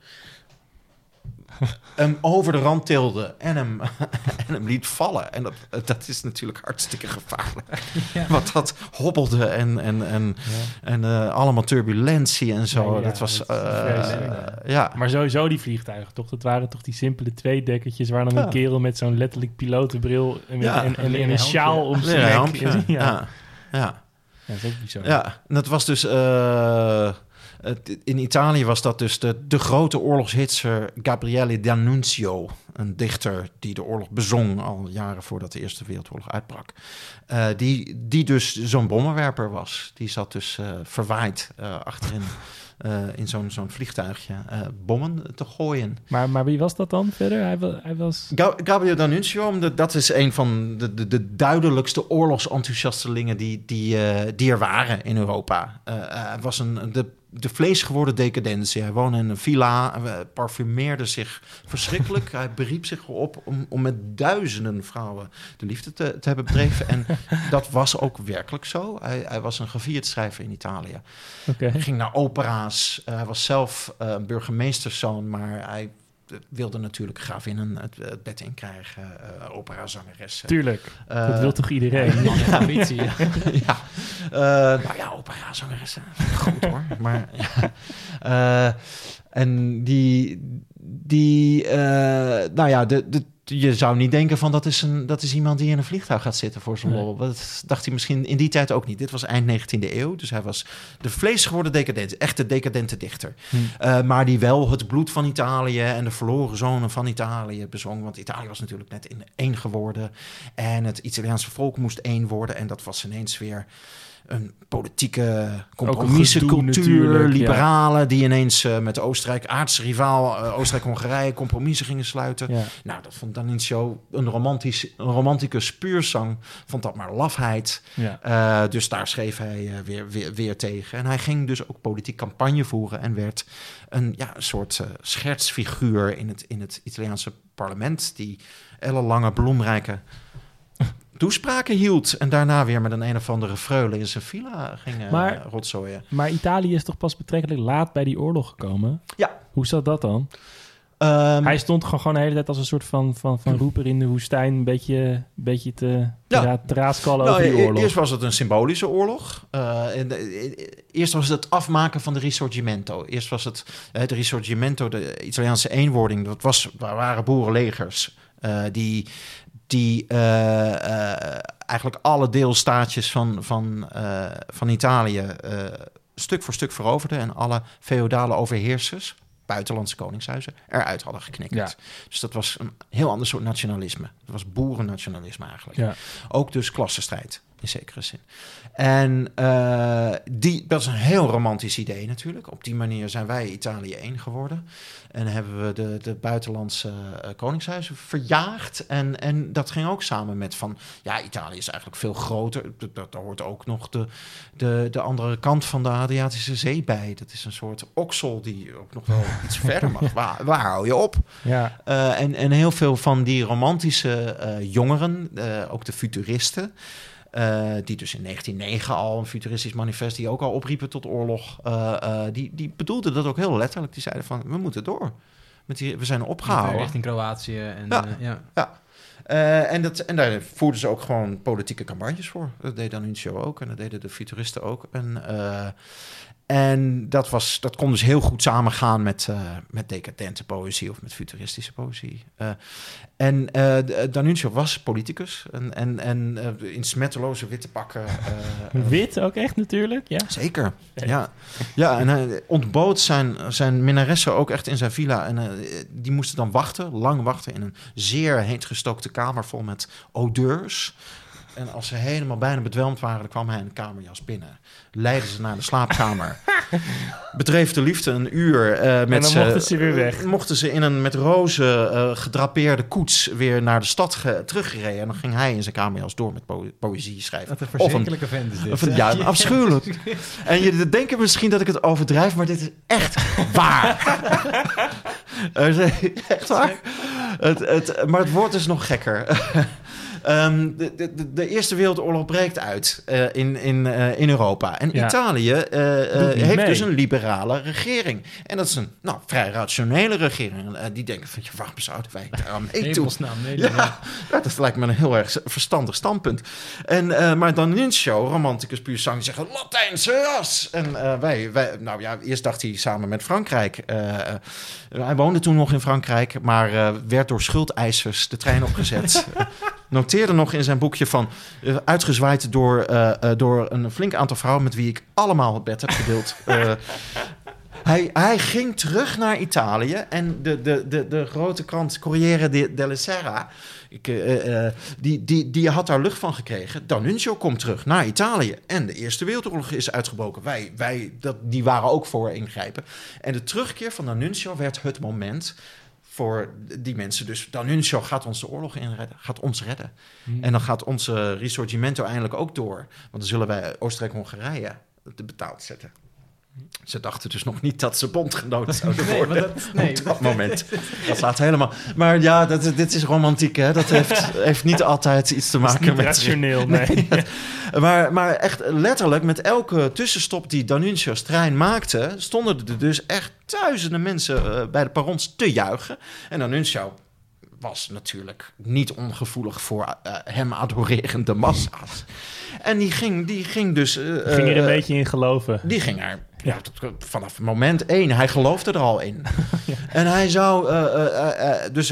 hem over de rand tilde en hem, en hem liet vallen. En dat, dat is natuurlijk hartstikke gevaarlijk. Ja. Want dat hobbelde en, en, en, en eh, allemaal turbulentie en zo. Ja, ja, dat was... dat eh, vreselijk. ja. Maar sowieso die vliegtuigen, toch? Dat waren toch die simpele tweedekkertjes... waar dan Ja. een kerel met zo'n letterlijk pilotenbril... en, en, en, een sjaal om zijn nek. Ja. ja. Ja. Dat. Ja, en dat was dus. eh, in Italië was dat dus de, de grote oorlogshitser Gabriele D'Annunzio. Een dichter die de oorlog bezong al jaren voordat de Eerste Wereldoorlog uitbrak. Eh, die, die dus zo'n bommenwerper was. Die zat dus eh, verwaaid achterin in zo'n zo'n vliegtuigje eh, bommen te gooien. Maar, maar wie was dat dan verder? Hij, hij was... Ga- Gabriele D'Annunzio, omdat dat is een van de, de, de duidelijkste oorlogsenthousiastelingen die, die, eh, die er waren in Europa. Eh, hij was een, de, de vleesgeworden decadentie. Hij woonde in een villa, parfumeerde zich verschrikkelijk. hij beriep zich op om, om met duizenden vrouwen de liefde te, te hebben bedreven. En dat was ook werkelijk zo. Hij, hij was een gevierd schrijver in Italië. Hij ging naar opera's. Hij was zelf burgemeesterszoon, maar hij wilde natuurlijk een het, het bed in krijgen. eh operazangeressen. Tuurlijk. Eh, dat wil toch iedereen? Ja, ambitie. ja. ja. Eh, nou ja, operazangeressen. Goed hoor. Maar ja. Eh, en die, die eh, nou ja, de, de, je zou niet denken van dat is, een, dat is iemand die in een vliegtuig gaat zitten voor zijn Nee. lol. Dat dacht hij misschien in die tijd ook niet. Dit was eind 19e eeuw, dus hij was de vleesgeworden decadent, echte decadente dichter. Hm. Eh, maar die wel het bloed van Italië en de verloren zonen van Italië bezong. Want Italië was natuurlijk net in één geworden. En het Italiaanse volk moest één worden. En dat was ineens weer een politieke compromissencultuur. ja. Liberalen die ineens eh, met Oostenrijk, aardse rivaal eh, Oostenrijk-Hongarije, compromissen gingen sluiten. Ja. Nou, dat vond D'Annunzio een, romantisch, een romanticus puurzang. Vond dat maar lafheid. Ja. Eh, dus daar schreef hij weer, weer, weer tegen. En hij ging dus ook politiek campagne voeren en werd een, ja, een soort schertsfiguur in het, in het Italiaanse parlement, die ellenlange, bloemrijke toespraken hield. En daarna weer met een een of andere freule in zijn villa ging eh, Maar- rotzooien. Maar Italië is toch pas betrekkelijk laat bij die oorlog gekomen? Ja. Hoe zat dat dan? Ehm, Hij stond gewoon, gewoon de hele tijd als een soort van, van, van roeper in de woestijn... een beetje, een beetje te, te, Ja. ra- te raaskallen Nou, over die e- oorlog. Eerst was het een symbolische oorlog. Eh, en, eh, eerst was het het afmaken van de Risorgimento. Eerst was het eh, de Risorgimento, de Italiaanse eenwording. Dat was, waren boerenlegers die, die eh, eh, eigenlijk alle deelstaatjes van, van, eh, van Italië stuk voor stuk veroverden. En alle feodale overheersers, buitenlandse koningshuizen, eruit hadden geknikkerd. Ja. Dus dat was een heel ander soort nationalisme. Dat was boerennationalisme eigenlijk. Ja. Ook dus klassenstrijd, in zekere zin. En eh, die, dat is een heel romantisch idee natuurlijk. Op die manier zijn wij Italië één geworden. En hebben we de, de buitenlandse eh, koningshuizen verjaagd. En, en dat ging ook samen met van... Ja, Italië is eigenlijk veel groter. Daar hoort ook nog de, de, de andere kant van de Adriatische Zee bij. Dat is een soort oksel die ook nog wel iets verder mag. Waar, waar hou je op? Ja. Eh, en, en heel veel van die romantische jongeren, ook de futuristen, die dus in 1909 al een futuristisch manifest, die ook al opriepen tot oorlog, eh, eh, die, die bedoelden dat ook heel letterlijk. Die zeiden van, we moeten door. Met die, we zijn opgehouden. Richting Kroatië. En, Ja. eh, ja. Eh, en, dat, en daar voerden ze ook gewoon politieke campagnes voor. Dat deed D'Annunzio ook en dat deden de futuristen ook. En, eh, en dat, was, dat kon dus heel goed samengaan met, eh, met decadente poëzie of met futuristische poëzie. Eh, en eh, D- D'Annunzio was politicus en, en, en eh, in smetteloze witte pakken. eh, eh, Wit ook echt natuurlijk, ja. Zeker, ja. Ja, en hij ontbood zijn, zijn minnaressen ook echt in zijn villa. En eh, die moesten dan wachten, lang wachten... in een zeer heet gestookte kamer vol met odeurs. En als ze helemaal bijna bedwelmd waren, dan kwam hij in de kamerjas binnen. Leidden ze naar de slaapkamer. Bedreef de liefde een uur eh, met dan ze- mochten ze weer weg. eh, mochten ze in een met rozen eh, gedrapeerde koets weer naar de stad ge- teruggereden. En dan ging hij in zijn kamerjas door met po- poëzie schrijven. Wat een verschrikkelijke vent is dit. of een, ja, afschuwelijk. En je denkt misschien dat ik het overdrijf, maar dit is echt waar. Echt waar. Het, het, maar het wordt dus nog gekker. Ehm, de, de, de Eerste Wereldoorlog breekt uit eh, in, in, eh, in Europa. En Ja. Italië eh, heeft mee. dus een liberale regering. En dat is een nou, vrij rationele regering. Die denken van, ja, waarom zouden wij daar aan nee. Ja, ja, dat lijkt me een heel erg verstandig standpunt. En, maar dan Nuncio, romanticus puur zang, die zeggen Latijnse ras. En wij, wij, nou ja, eerst dacht hij samen met Frankrijk. hij woonde toen nog in Frankrijk, maar werd door schuldeisers de trein opgezet. Noteerde nog in zijn boekje van eh, uitgezwaaid door, eh, eh, door een flink aantal vrouwen met wie ik allemaal het bed heb gedeeld. Hij, hij ging terug naar Italië en de, de, de, de grote krant Corriere de- della Sera, ik, die, die, die had daar lucht van gekregen. D'Annunzio komt terug naar Italië en de Eerste Wereldoorlog is uitgebroken. Wij, wij, dat, die waren ook voor ingrijpen. En de terugkeer van D'Annunzio werd het moment voor die mensen. Dus D'Annunzio gaat ons de oorlog inredden, gaat ons redden. En dan gaat onze Risorgimento eindelijk ook door. Want dan zullen wij Oostenrijk-Hongarije te betaald zetten. Ze dachten dus nog niet dat ze bondgenoot zouden Nee, worden maar dat, nee, op dat moment. Dat staat helemaal... Maar ja, dat, dit is romantiek, hè. Dat heeft, heeft niet altijd iets te maken niet met... rationeel, nee. Maar, maar echt letterlijk, met elke tussenstop die D'Annunzio's trein maakte... stonden er dus echt duizenden mensen eh, bij de perrons te juichen. En D'Annunzio was natuurlijk niet ongevoelig voor eh, hem adorerende massa's. En die ging, die ging dus... eh, Ging er een beetje in geloven. die ging er ja, vanaf moment één. Hij geloofde er al in. En hij zou eh, eh, eh, dus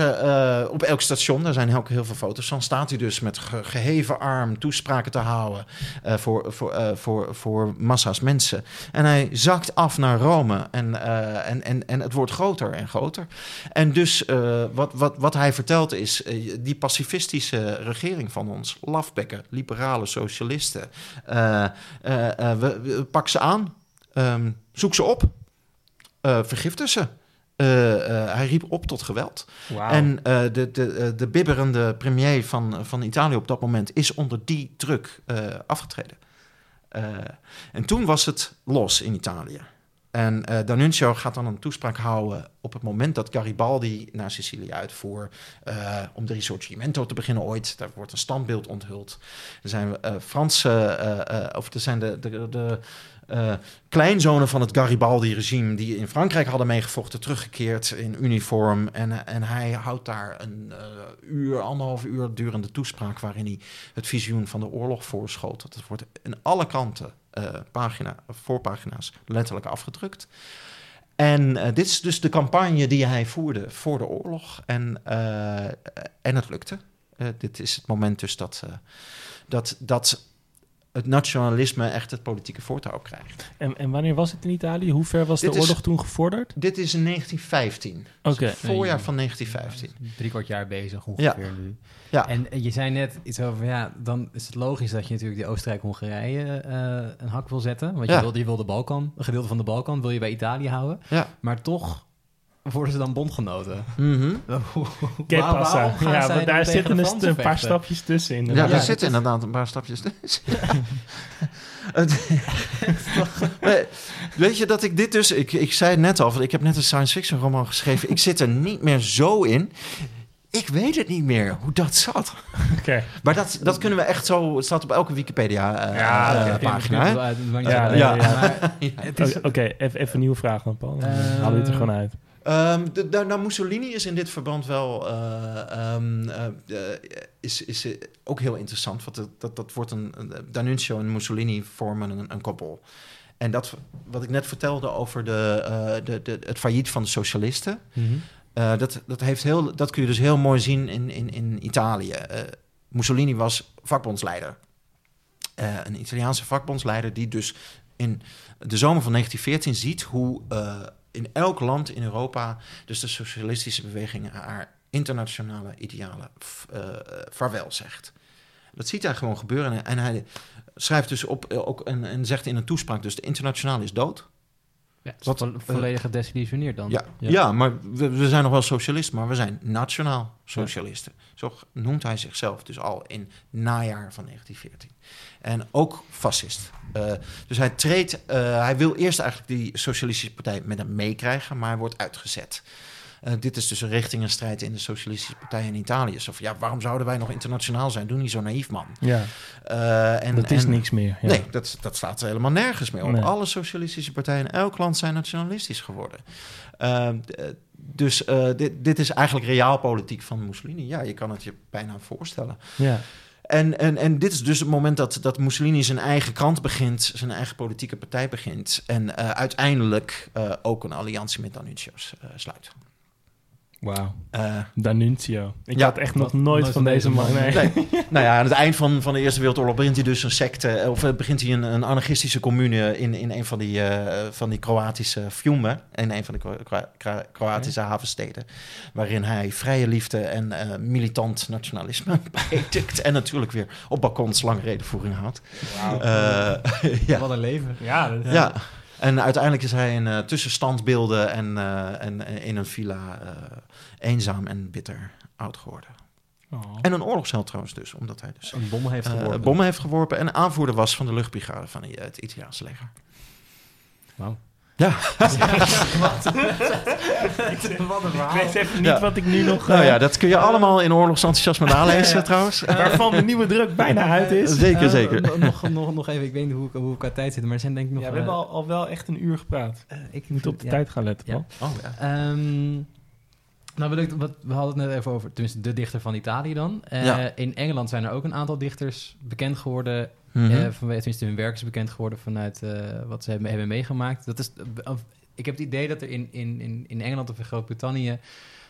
op elk station, daar zijn ook heel veel foto's van, staat hij dus met ge- geheven arm toespraken te houden voor, voor, voor, voor massa's mensen. En hij zakt af naar Rome en, en, en, en het wordt groter en groter. En dus wat, wat, wat hij vertelt is, die pacifistische regering van ons, lafbekken, liberale socialisten, we, we- pak ze aan, Ehm, zoek ze op, eh vergiftig ze. Eh, eh, hij riep op tot geweld. En de, de, de bibberende premier van, van Italië op dat moment is onder die druk afgetreden. En toen was het los in Italië. En D'Annunzio gaat dan een toespraak houden op het moment dat Garibaldi naar Sicilië uitvoer. om de Risorgimento te beginnen ooit. Daar wordt een standbeeld onthuld. Er zijn Franse, of er zijn de, de, de eh, kleinzonen van het Garibaldi-regime... die in Frankrijk hadden meegevochten, teruggekeerd in uniform. En, en hij houdt daar een eh, uur, anderhalf uur durende toespraak... waarin hij het visioen van de oorlog voorschot. Dat wordt in alle kanten, eh, pagina, voorpagina's, letterlijk afgedrukt. En dit is dus de campagne die hij voerde voor de oorlog. En, en het lukte. Dit is het moment dus dat, dat, dat het nationalisme echt het politieke voortouw krijgt. En, en wanneer was het in Italië? Hoe ver was Dit de is- oorlog toen gevorderd? Dit is in 1915. Oké. Het voorjaar van 1915. Drie kwart jaar bezig ongeveer nu. Ja. En je zei net iets over, ja, dan is het logisch dat je natuurlijk die Oostenrijk-Hongarije eh, een hak wil zetten. Want je, Ja. wil, je wil de Balkan, een gedeelte van de Balkan wil je bij Italië houden. Ja. Maar toch worden ze dan bondgenoten. Mhm. Che Waar- passa. waarom gaan Ja, want daar zitten de dus een paar stapjes tussen. Ja, inderdaad. er het zitten is- inderdaad een paar stapjes tussen. Weet je dat ik dit dus... Ik, ik zei het net al, want ik heb net een science fiction roman geschreven. Ik zit er niet meer zo in. Ik weet het niet meer hoe dat zat. Oké. Maar dat, dat kunnen we echt zo... Het staat op elke Wikipedia eh, Ja, eh, oké. pagina. hè? Ja, Ja, ja, ja. Maar het is, Oké, oké, even, even een nieuwe vraag dan, Paul. Dan Eh, halen we het er gewoon uit. De, de- nou, Mussolini is in dit verband wel eh, ehm, eh, is, is eh, ook heel interessant. Want dat, dat, dat wordt een, D'Annunzio en Mussolini vormen een, een koppel. En dat wat ik net vertelde over de, de, de, het failliet van de socialisten. Mhm. dat, dat, heeft heel, dat kun je dus heel mooi zien in, in, in Italië. Mussolini was vakbondsleider. Een Italiaanse vakbondsleider die dus in de zomer van 1914 ziet hoe in elk land in Europa dus de socialistische beweging haar internationale idealen eh, vaarwel zegt. Dat ziet hij gewoon gebeuren. En, en hij schrijft dus op, eh, ook en, en zegt in een toespraak... dus de internationale is dood. Ja, het is Wat, vo- eh, volledig gedesillusioneerd dan. Ja, ja. maar we, we zijn nog wel socialisten, maar we zijn nationaal socialisten. Zo noemt hij zichzelf dus al in najaar van 1914. En ook fascist. Eh, dus hij treedt, eh, hij wil eerst eigenlijk die socialistische partij met hem meekrijgen, maar hij wordt uitgezet. Eh, dit is dus een richting een strijd in de socialistische partij in Italië. Zo van, ja, waarom zouden wij nog internationaal zijn? Doe niet zo naïef, man. Ja, Eh, en, dat is en- niks meer. Ja. Nee, dat, dat staat er helemaal nergens meer op. Nee. Alle socialistische partijen in elk land zijn nationalistisch geworden. Uh, eh, dus dit, dit is eigenlijk realpolitiek van Mussolini. Ja, je kan het je bijna voorstellen. Ja. En, en, en dit is dus het moment dat, dat Mussolini zijn eigen krant begint, zijn eigen politieke partij begint. En uiteindelijk ook een alliantie met Danuccios eh, sluit. Wauw. Eh, Danuncio. Ik Ja, had echt nog nooit nooit van deze man. Nee. Nee. nou ja, aan het eind van, van de Eerste Wereldoorlog begint hij dus een secte, eh, of eh, begint hij een, een anarchistische commune in, in een van die, eh, van die Kroatische Fiume, in een van de Kro- Kro- Kro- Kroatische havensteden, waarin hij vrije liefde en eh, militant nationalisme predikt en natuurlijk weer op balkons lange redenvoering houdt. Eh, ja. Wat een leven. Ja, dat- Ja. En uiteindelijk is hij in eh, tussenstandbeelden en, en eh, in een villa eh, eenzaam en bitter oud geworden. Oh. En een oorlogsheld trouwens dus, omdat hij dus Een bom heeft eh, bommen heeft geworpen en aanvoerder was van de luchtbrigade van eh, het Italiaanse leger. Wauw. Ja, Wat een Ik weet even niet Ja. wat ik nu nog... nou eh, ja, dat kun je allemaal in oorlogsenthousiasme nalezen trouwens. waarvan de nieuwe druk bijna uit is. Zeker, Eh, zeker. no- nog, nog, nog even, ik weet niet hoe ik, hoe ik qua tijd zit, maar er zijn denk ik nog... Ja, we hebben al, al wel echt een uur gepraat. eh, ik moet op de ja. tijd gaan letten, Ja. man. Oh, ja. Ehm, nou, wil ik, wat, we hadden het net even over, tenminste de dichter van Italië dan. Eh, Ja. In Engeland zijn er ook een aantal dichters bekend geworden. Mhm. eh, vanwege, tenminste, hun werk is bekend geworden vanuit eh, wat ze hebben, hebben meegemaakt. Dat is, ik heb het idee dat er in, in, in, in Engeland of in Groot-Brittannië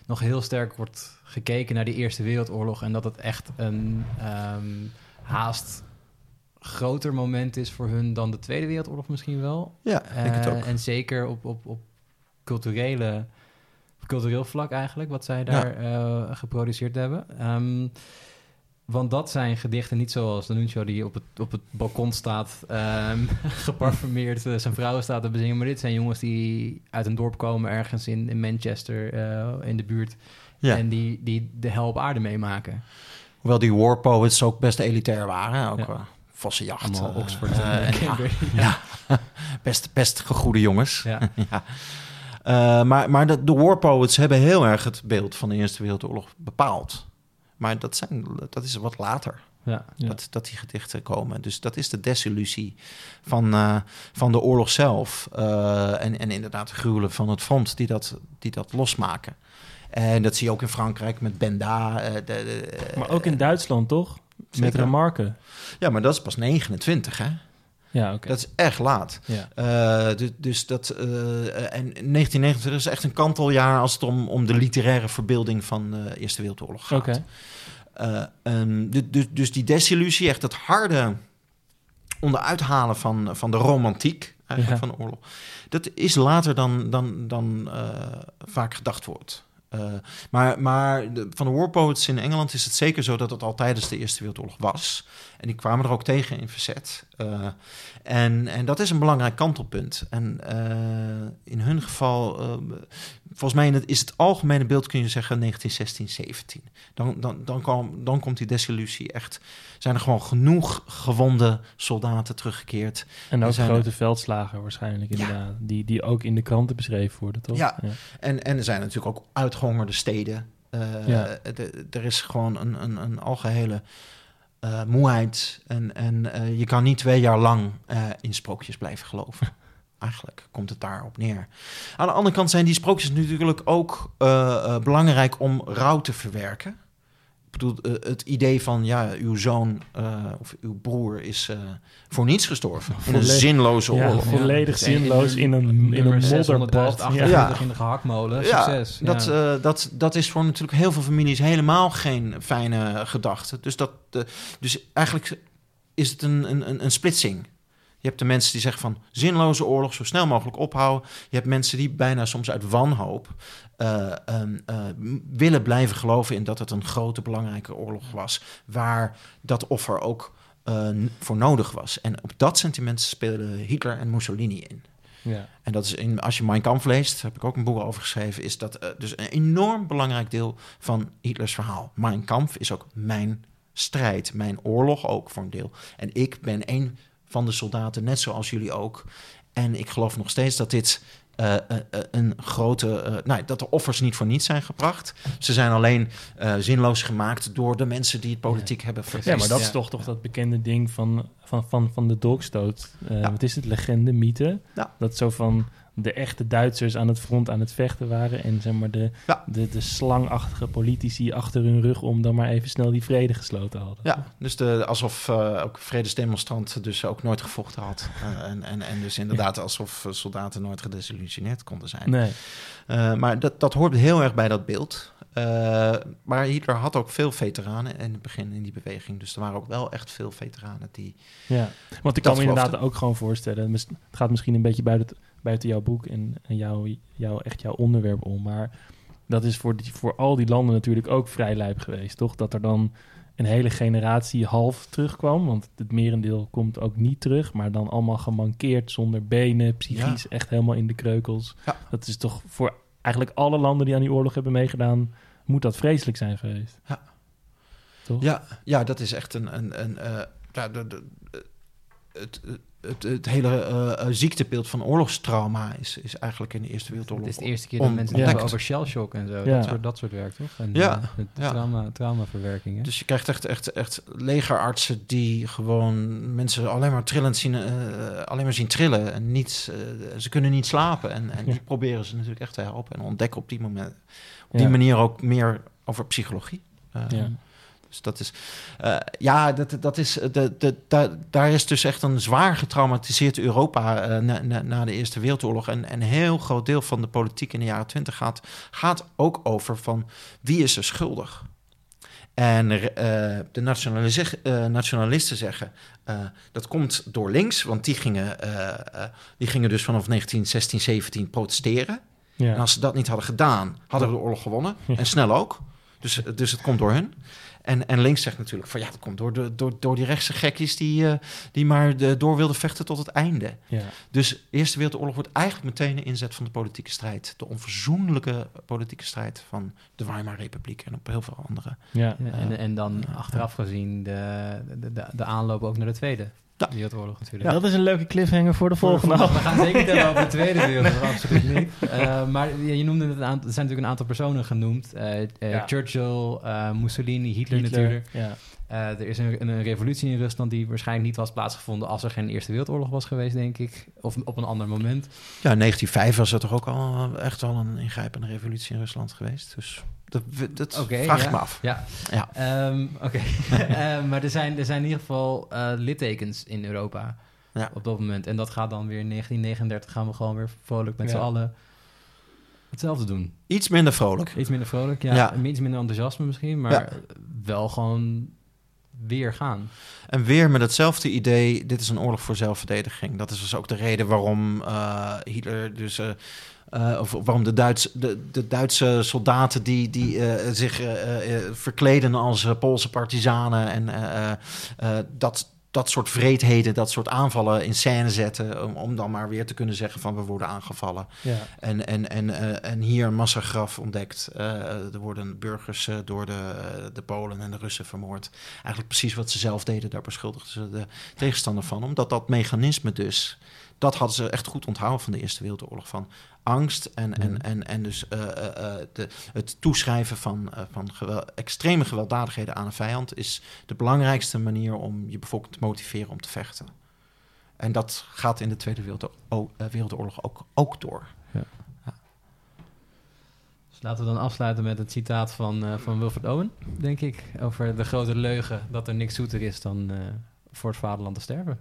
nog heel sterk wordt gekeken naar die Eerste Wereldoorlog. En dat het echt een ehm, haast groter moment is voor hun dan de Tweede Wereldoorlog misschien wel. ja, ik denk het ook. En zeker op, op, op culturele, cultureel vlak eigenlijk, wat zij daar eh, geproduceerd hebben. Ehm, want dat zijn gedichten niet zoals de Nuncio die op het, op het balkon staat, ehm, geparfumeerd eh, zijn vrouwen staat te bezingen. Maar dit zijn jongens die uit een dorp komen ergens in, in Manchester eh, in de buurt. Ja. En die, die de hel op aarde meemaken. Hoewel die war poets ook best elitair waren. Ook Ja. eh, Oxford en Cambridge. ja, best, best gegoede jongens. Ja. Eh, maar maar de, de war poets hebben heel erg het beeld van de Eerste Wereldoorlog bepaald. Maar dat, zijn, dat is wat later. Ja. Ja. Dat, dat die gedichten komen. Dus dat is de desillusie van, eh, van de oorlog zelf. Eh, en, en inderdaad de gruwelen van het front die dat, die dat losmaken. En dat zie je ook in Frankrijk met Benda. eh, de, de- Maar ook in Duitsland, toch? Met. Remarque. Ja, maar dat is pas 29, hè? Ja, oké. Dat is echt laat. Ja. Eh, dus, dus dat, eh, en 1929 is echt een kanteljaar als het om, om de literaire verbeelding van de Eerste Wereldoorlog gaat. Oké. Eh, dus, dus die desillusie, echt het harde onderuithalen van, van de romantiek eigenlijk Ja. van de oorlog, dat is later dan, dan, dan eh, vaak gedacht wordt. Eh, maar maar de- van de war poets in Engeland is het zeker zo dat het al tijdens de Eerste Wereldoorlog was. En die kwamen er ook tegen in verzet. Eh, en, en dat is een belangrijk kantelpunt. En eh, in hun geval, eh, volgens mij is het algemene beeld, kun je zeggen, 1916, 17. Dan, dan, dan, kwam, dan komt die desillusie echt. Zijn er gewoon genoeg gewonde soldaten teruggekeerd. En ook zijn grote veldslagen waarschijnlijk inderdaad. Die, die ook in de kranten beschreven worden, toch? Ja. En, en er zijn natuurlijk ook uitgehongerde steden. Ja. er is gewoon een, een, een algehele eh, moeheid. En, en eh, je kan niet twee jaar lang eh, in sprookjes blijven geloven. Eigenlijk komt het daarop neer. Aan de andere kant zijn die sprookjes natuurlijk ook belangrijk om rouw te verwerken. Bedoel, eh, het idee van, ja, uw zoon eh, of uw broer is eh, voor niets gestorven. In een zinloze Ja, oorlog. volledig in- zinloos in een, in een 600.000 modderbad. Ja. 28 in de gehaktmolen. Succes. Ja, dat, ja. eh, dat, dat is voor natuurlijk heel veel families helemaal geen fijne gedachte. Dus, dat, dus eigenlijk is het een, een, een- een splitsing. Je hebt de mensen die zeggen van zinloze oorlog, zo snel mogelijk ophouden. Je hebt mensen die bijna soms uit wanhoop eh, ehm, eh, willen blijven geloven in dat het een grote, belangrijke oorlog was. Waar dat offer ook eh, voor nodig was. En op dat sentiment speelden Hitler en Mussolini in. Ja. En dat is in, als je Mein Kampf leest, daar heb ik ook een boek over geschreven, is dat dus een enorm belangrijk deel van Hitlers verhaal. Mein Kampf is ook mijn strijd, mijn oorlog ook voor een deel. En ik ben een van de soldaten, net zoals jullie ook. En ik geloof nog steeds dat dit eh, eh, eh, een grote. nou, dat de offers niet voor niets zijn gebracht. Ze zijn alleen zinloos gemaakt door de mensen die het politiek hebben Ja, verpest. maar dat is Ja. toch, toch dat bekende ding van, van, van, van de dolkstoot. Ja. Wat is het? Legende, mythe? Ja. Dat zo van de echte Duitsers aan het front aan het vechten waren... en zeg maar de, Ja. de, de slangachtige politici achter hun rug... om dan maar even snel die vrede gesloten hadden. Ja, dus de, alsof eh, ook vredesdemonstranten dus ook nooit gevochten had. Eh, en, en, en dus inderdaad alsof eh, soldaten nooit gedesillusioneerd konden zijn. Nee. Maar dat, dat hoort heel erg bij dat beeld. Maar Hitler had ook veel veteranen in het begin in die beweging. Dus er waren ook wel echt veel veteranen die... Ja, want ik kan me inderdaad ook gewoon voorstellen. Het gaat misschien een beetje buiten, buiten jouw boek en, en jouw, jouw, echt jouw onderwerp om. Maar dat is voor, die, voor al die landen natuurlijk ook vrij lijp geweest, toch? Dat er dan een hele generatie half terugkwam. Want het merendeel komt ook niet terug. Maar dan allemaal gemankeerd, zonder benen, psychisch echt helemaal in de kreukels. Ja. Dat is toch voor eigenlijk alle landen die aan die oorlog hebben meegedaan... moet dat vreselijk zijn geweest. Ja. Toch? Ja, ja dat is echt een... een, een eh, ja, de, de, het, het, het hele eh, eh, ziektebeeld van oorlogstrauma is, is eigenlijk in de Eerste Het Wereldoorlog... is de eerste keer dat mensen het hebben over shellshock en zo. Ja. Dat, soort, dat soort werk, toch? En, Ja, eh, het ja. trauma, traumaverwerking, hè? Dus je krijgt echt, echt, echt legerartsen die gewoon mensen alleen maar trillend zien, eh, alleen maar zien trillen en niet, ze kunnen niet slapen. En, en die Ja. proberen ze natuurlijk echt te helpen en ontdekken op die moment, op die Ja. manier ook meer over psychologie. Ja. Dus dat is, eh, ja, dat, dat is, de, de, da- daar is dus echt een zwaar getraumatiseerd Europa eh, na, na, na de Eerste Wereldoorlog. En, en een heel groot deel van de politiek in de jaren twintig gaat, gaat ook over van wie is er schuldig. En eh, de eh, nationalisten zeggen eh, dat komt door links, want die gingen, eh, eh, die gingen dus vanaf 1916, 17 protesteren. Ja. En als ze dat niet hadden gedaan, hadden we de oorlog gewonnen. Ja. En snel ook. Dus, dus het komt door hun. En, en links zegt natuurlijk van ja, dat komt door, de, door, door die rechtse gekkies die, eh, die maar de, door wilden vechten tot het einde. ja. Dus de Eerste Wereldoorlog wordt eigenlijk meteen een inzet van de politieke strijd. De onverzoenlijke politieke strijd van de Weimar Republiek en op heel veel andere. ja. En, en dan achteraf gezien de, de, de, de aanloop ook naar de Tweede Ja. Wereldoorlog natuurlijk. Dat is een leuke cliffhanger voor de volgende We gaan zeker niet hebben over de Tweede Wereldoorlog, absoluut niet. Eh, maar ja, je noemde het een aantal, er zijn natuurlijk een aantal personen genoemd. Eh, eh, Ja. Churchill, eh, Mussolini, Hitler, Hitler, natuurlijk. Ja. Eh, er is een, een revolutie in Rusland die waarschijnlijk niet was plaatsgevonden als er geen Eerste Wereldoorlog was geweest, denk ik. Of op een ander moment. Ja, in 1905 was er toch ook al echt wel een ingrijpende revolutie in Rusland geweest. Dus dat, dat vraag ja. ik me af. Ja. Ja. Ehm, Oké. Eh, maar er zijn, er zijn in ieder geval eh, littekens in Europa Ja. op dat moment. En dat gaat dan weer in 1939 gaan we gewoon weer vrolijk met Ja. z'n allen hetzelfde doen. Iets minder vrolijk. Iets minder vrolijk, ja. Iets minder enthousiasme misschien, maar wel gewoon weer gaan. En weer met hetzelfde idee, dit is een oorlog voor zelfverdediging. Dat is dus ook de reden waarom eh, Hitler dus... eh, eh, of waarom de, Duits, de, de Duitse soldaten die, die zich verkleden als Poolse partizanen en dat, dat soort vreedheden, dat soort aanvallen in scène zetten, om, om dan maar weer te kunnen zeggen van we worden aangevallen. Ja. En, en, en, eh, en hier een massagraf ontdekt. Eh, er worden burgers eh, door de, de Polen en de Russen vermoord. Eigenlijk precies wat ze zelf deden, daar beschuldigden ze de tegenstander van. Omdat dat mechanisme dus, dat hadden ze echt goed onthouden van de Eerste Wereldoorlog. Van angst en, en, en, en dus eh, eh, eh, de, het toeschrijven van, eh, van gewel- extreme gewelddadigheden aan een vijand... is de belangrijkste manier om je bevolking te motiveren om te vechten. En dat gaat in de Tweede Wereldoorlog ook, ook door. Dus laten we dan afsluiten met het citaat van, eh, van Wilfred Owen, denk ik. Over de grote leugen dat er niks zoeter is dan eh, voor het vaderland te sterven.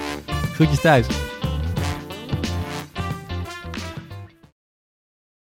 Groetjes thuis.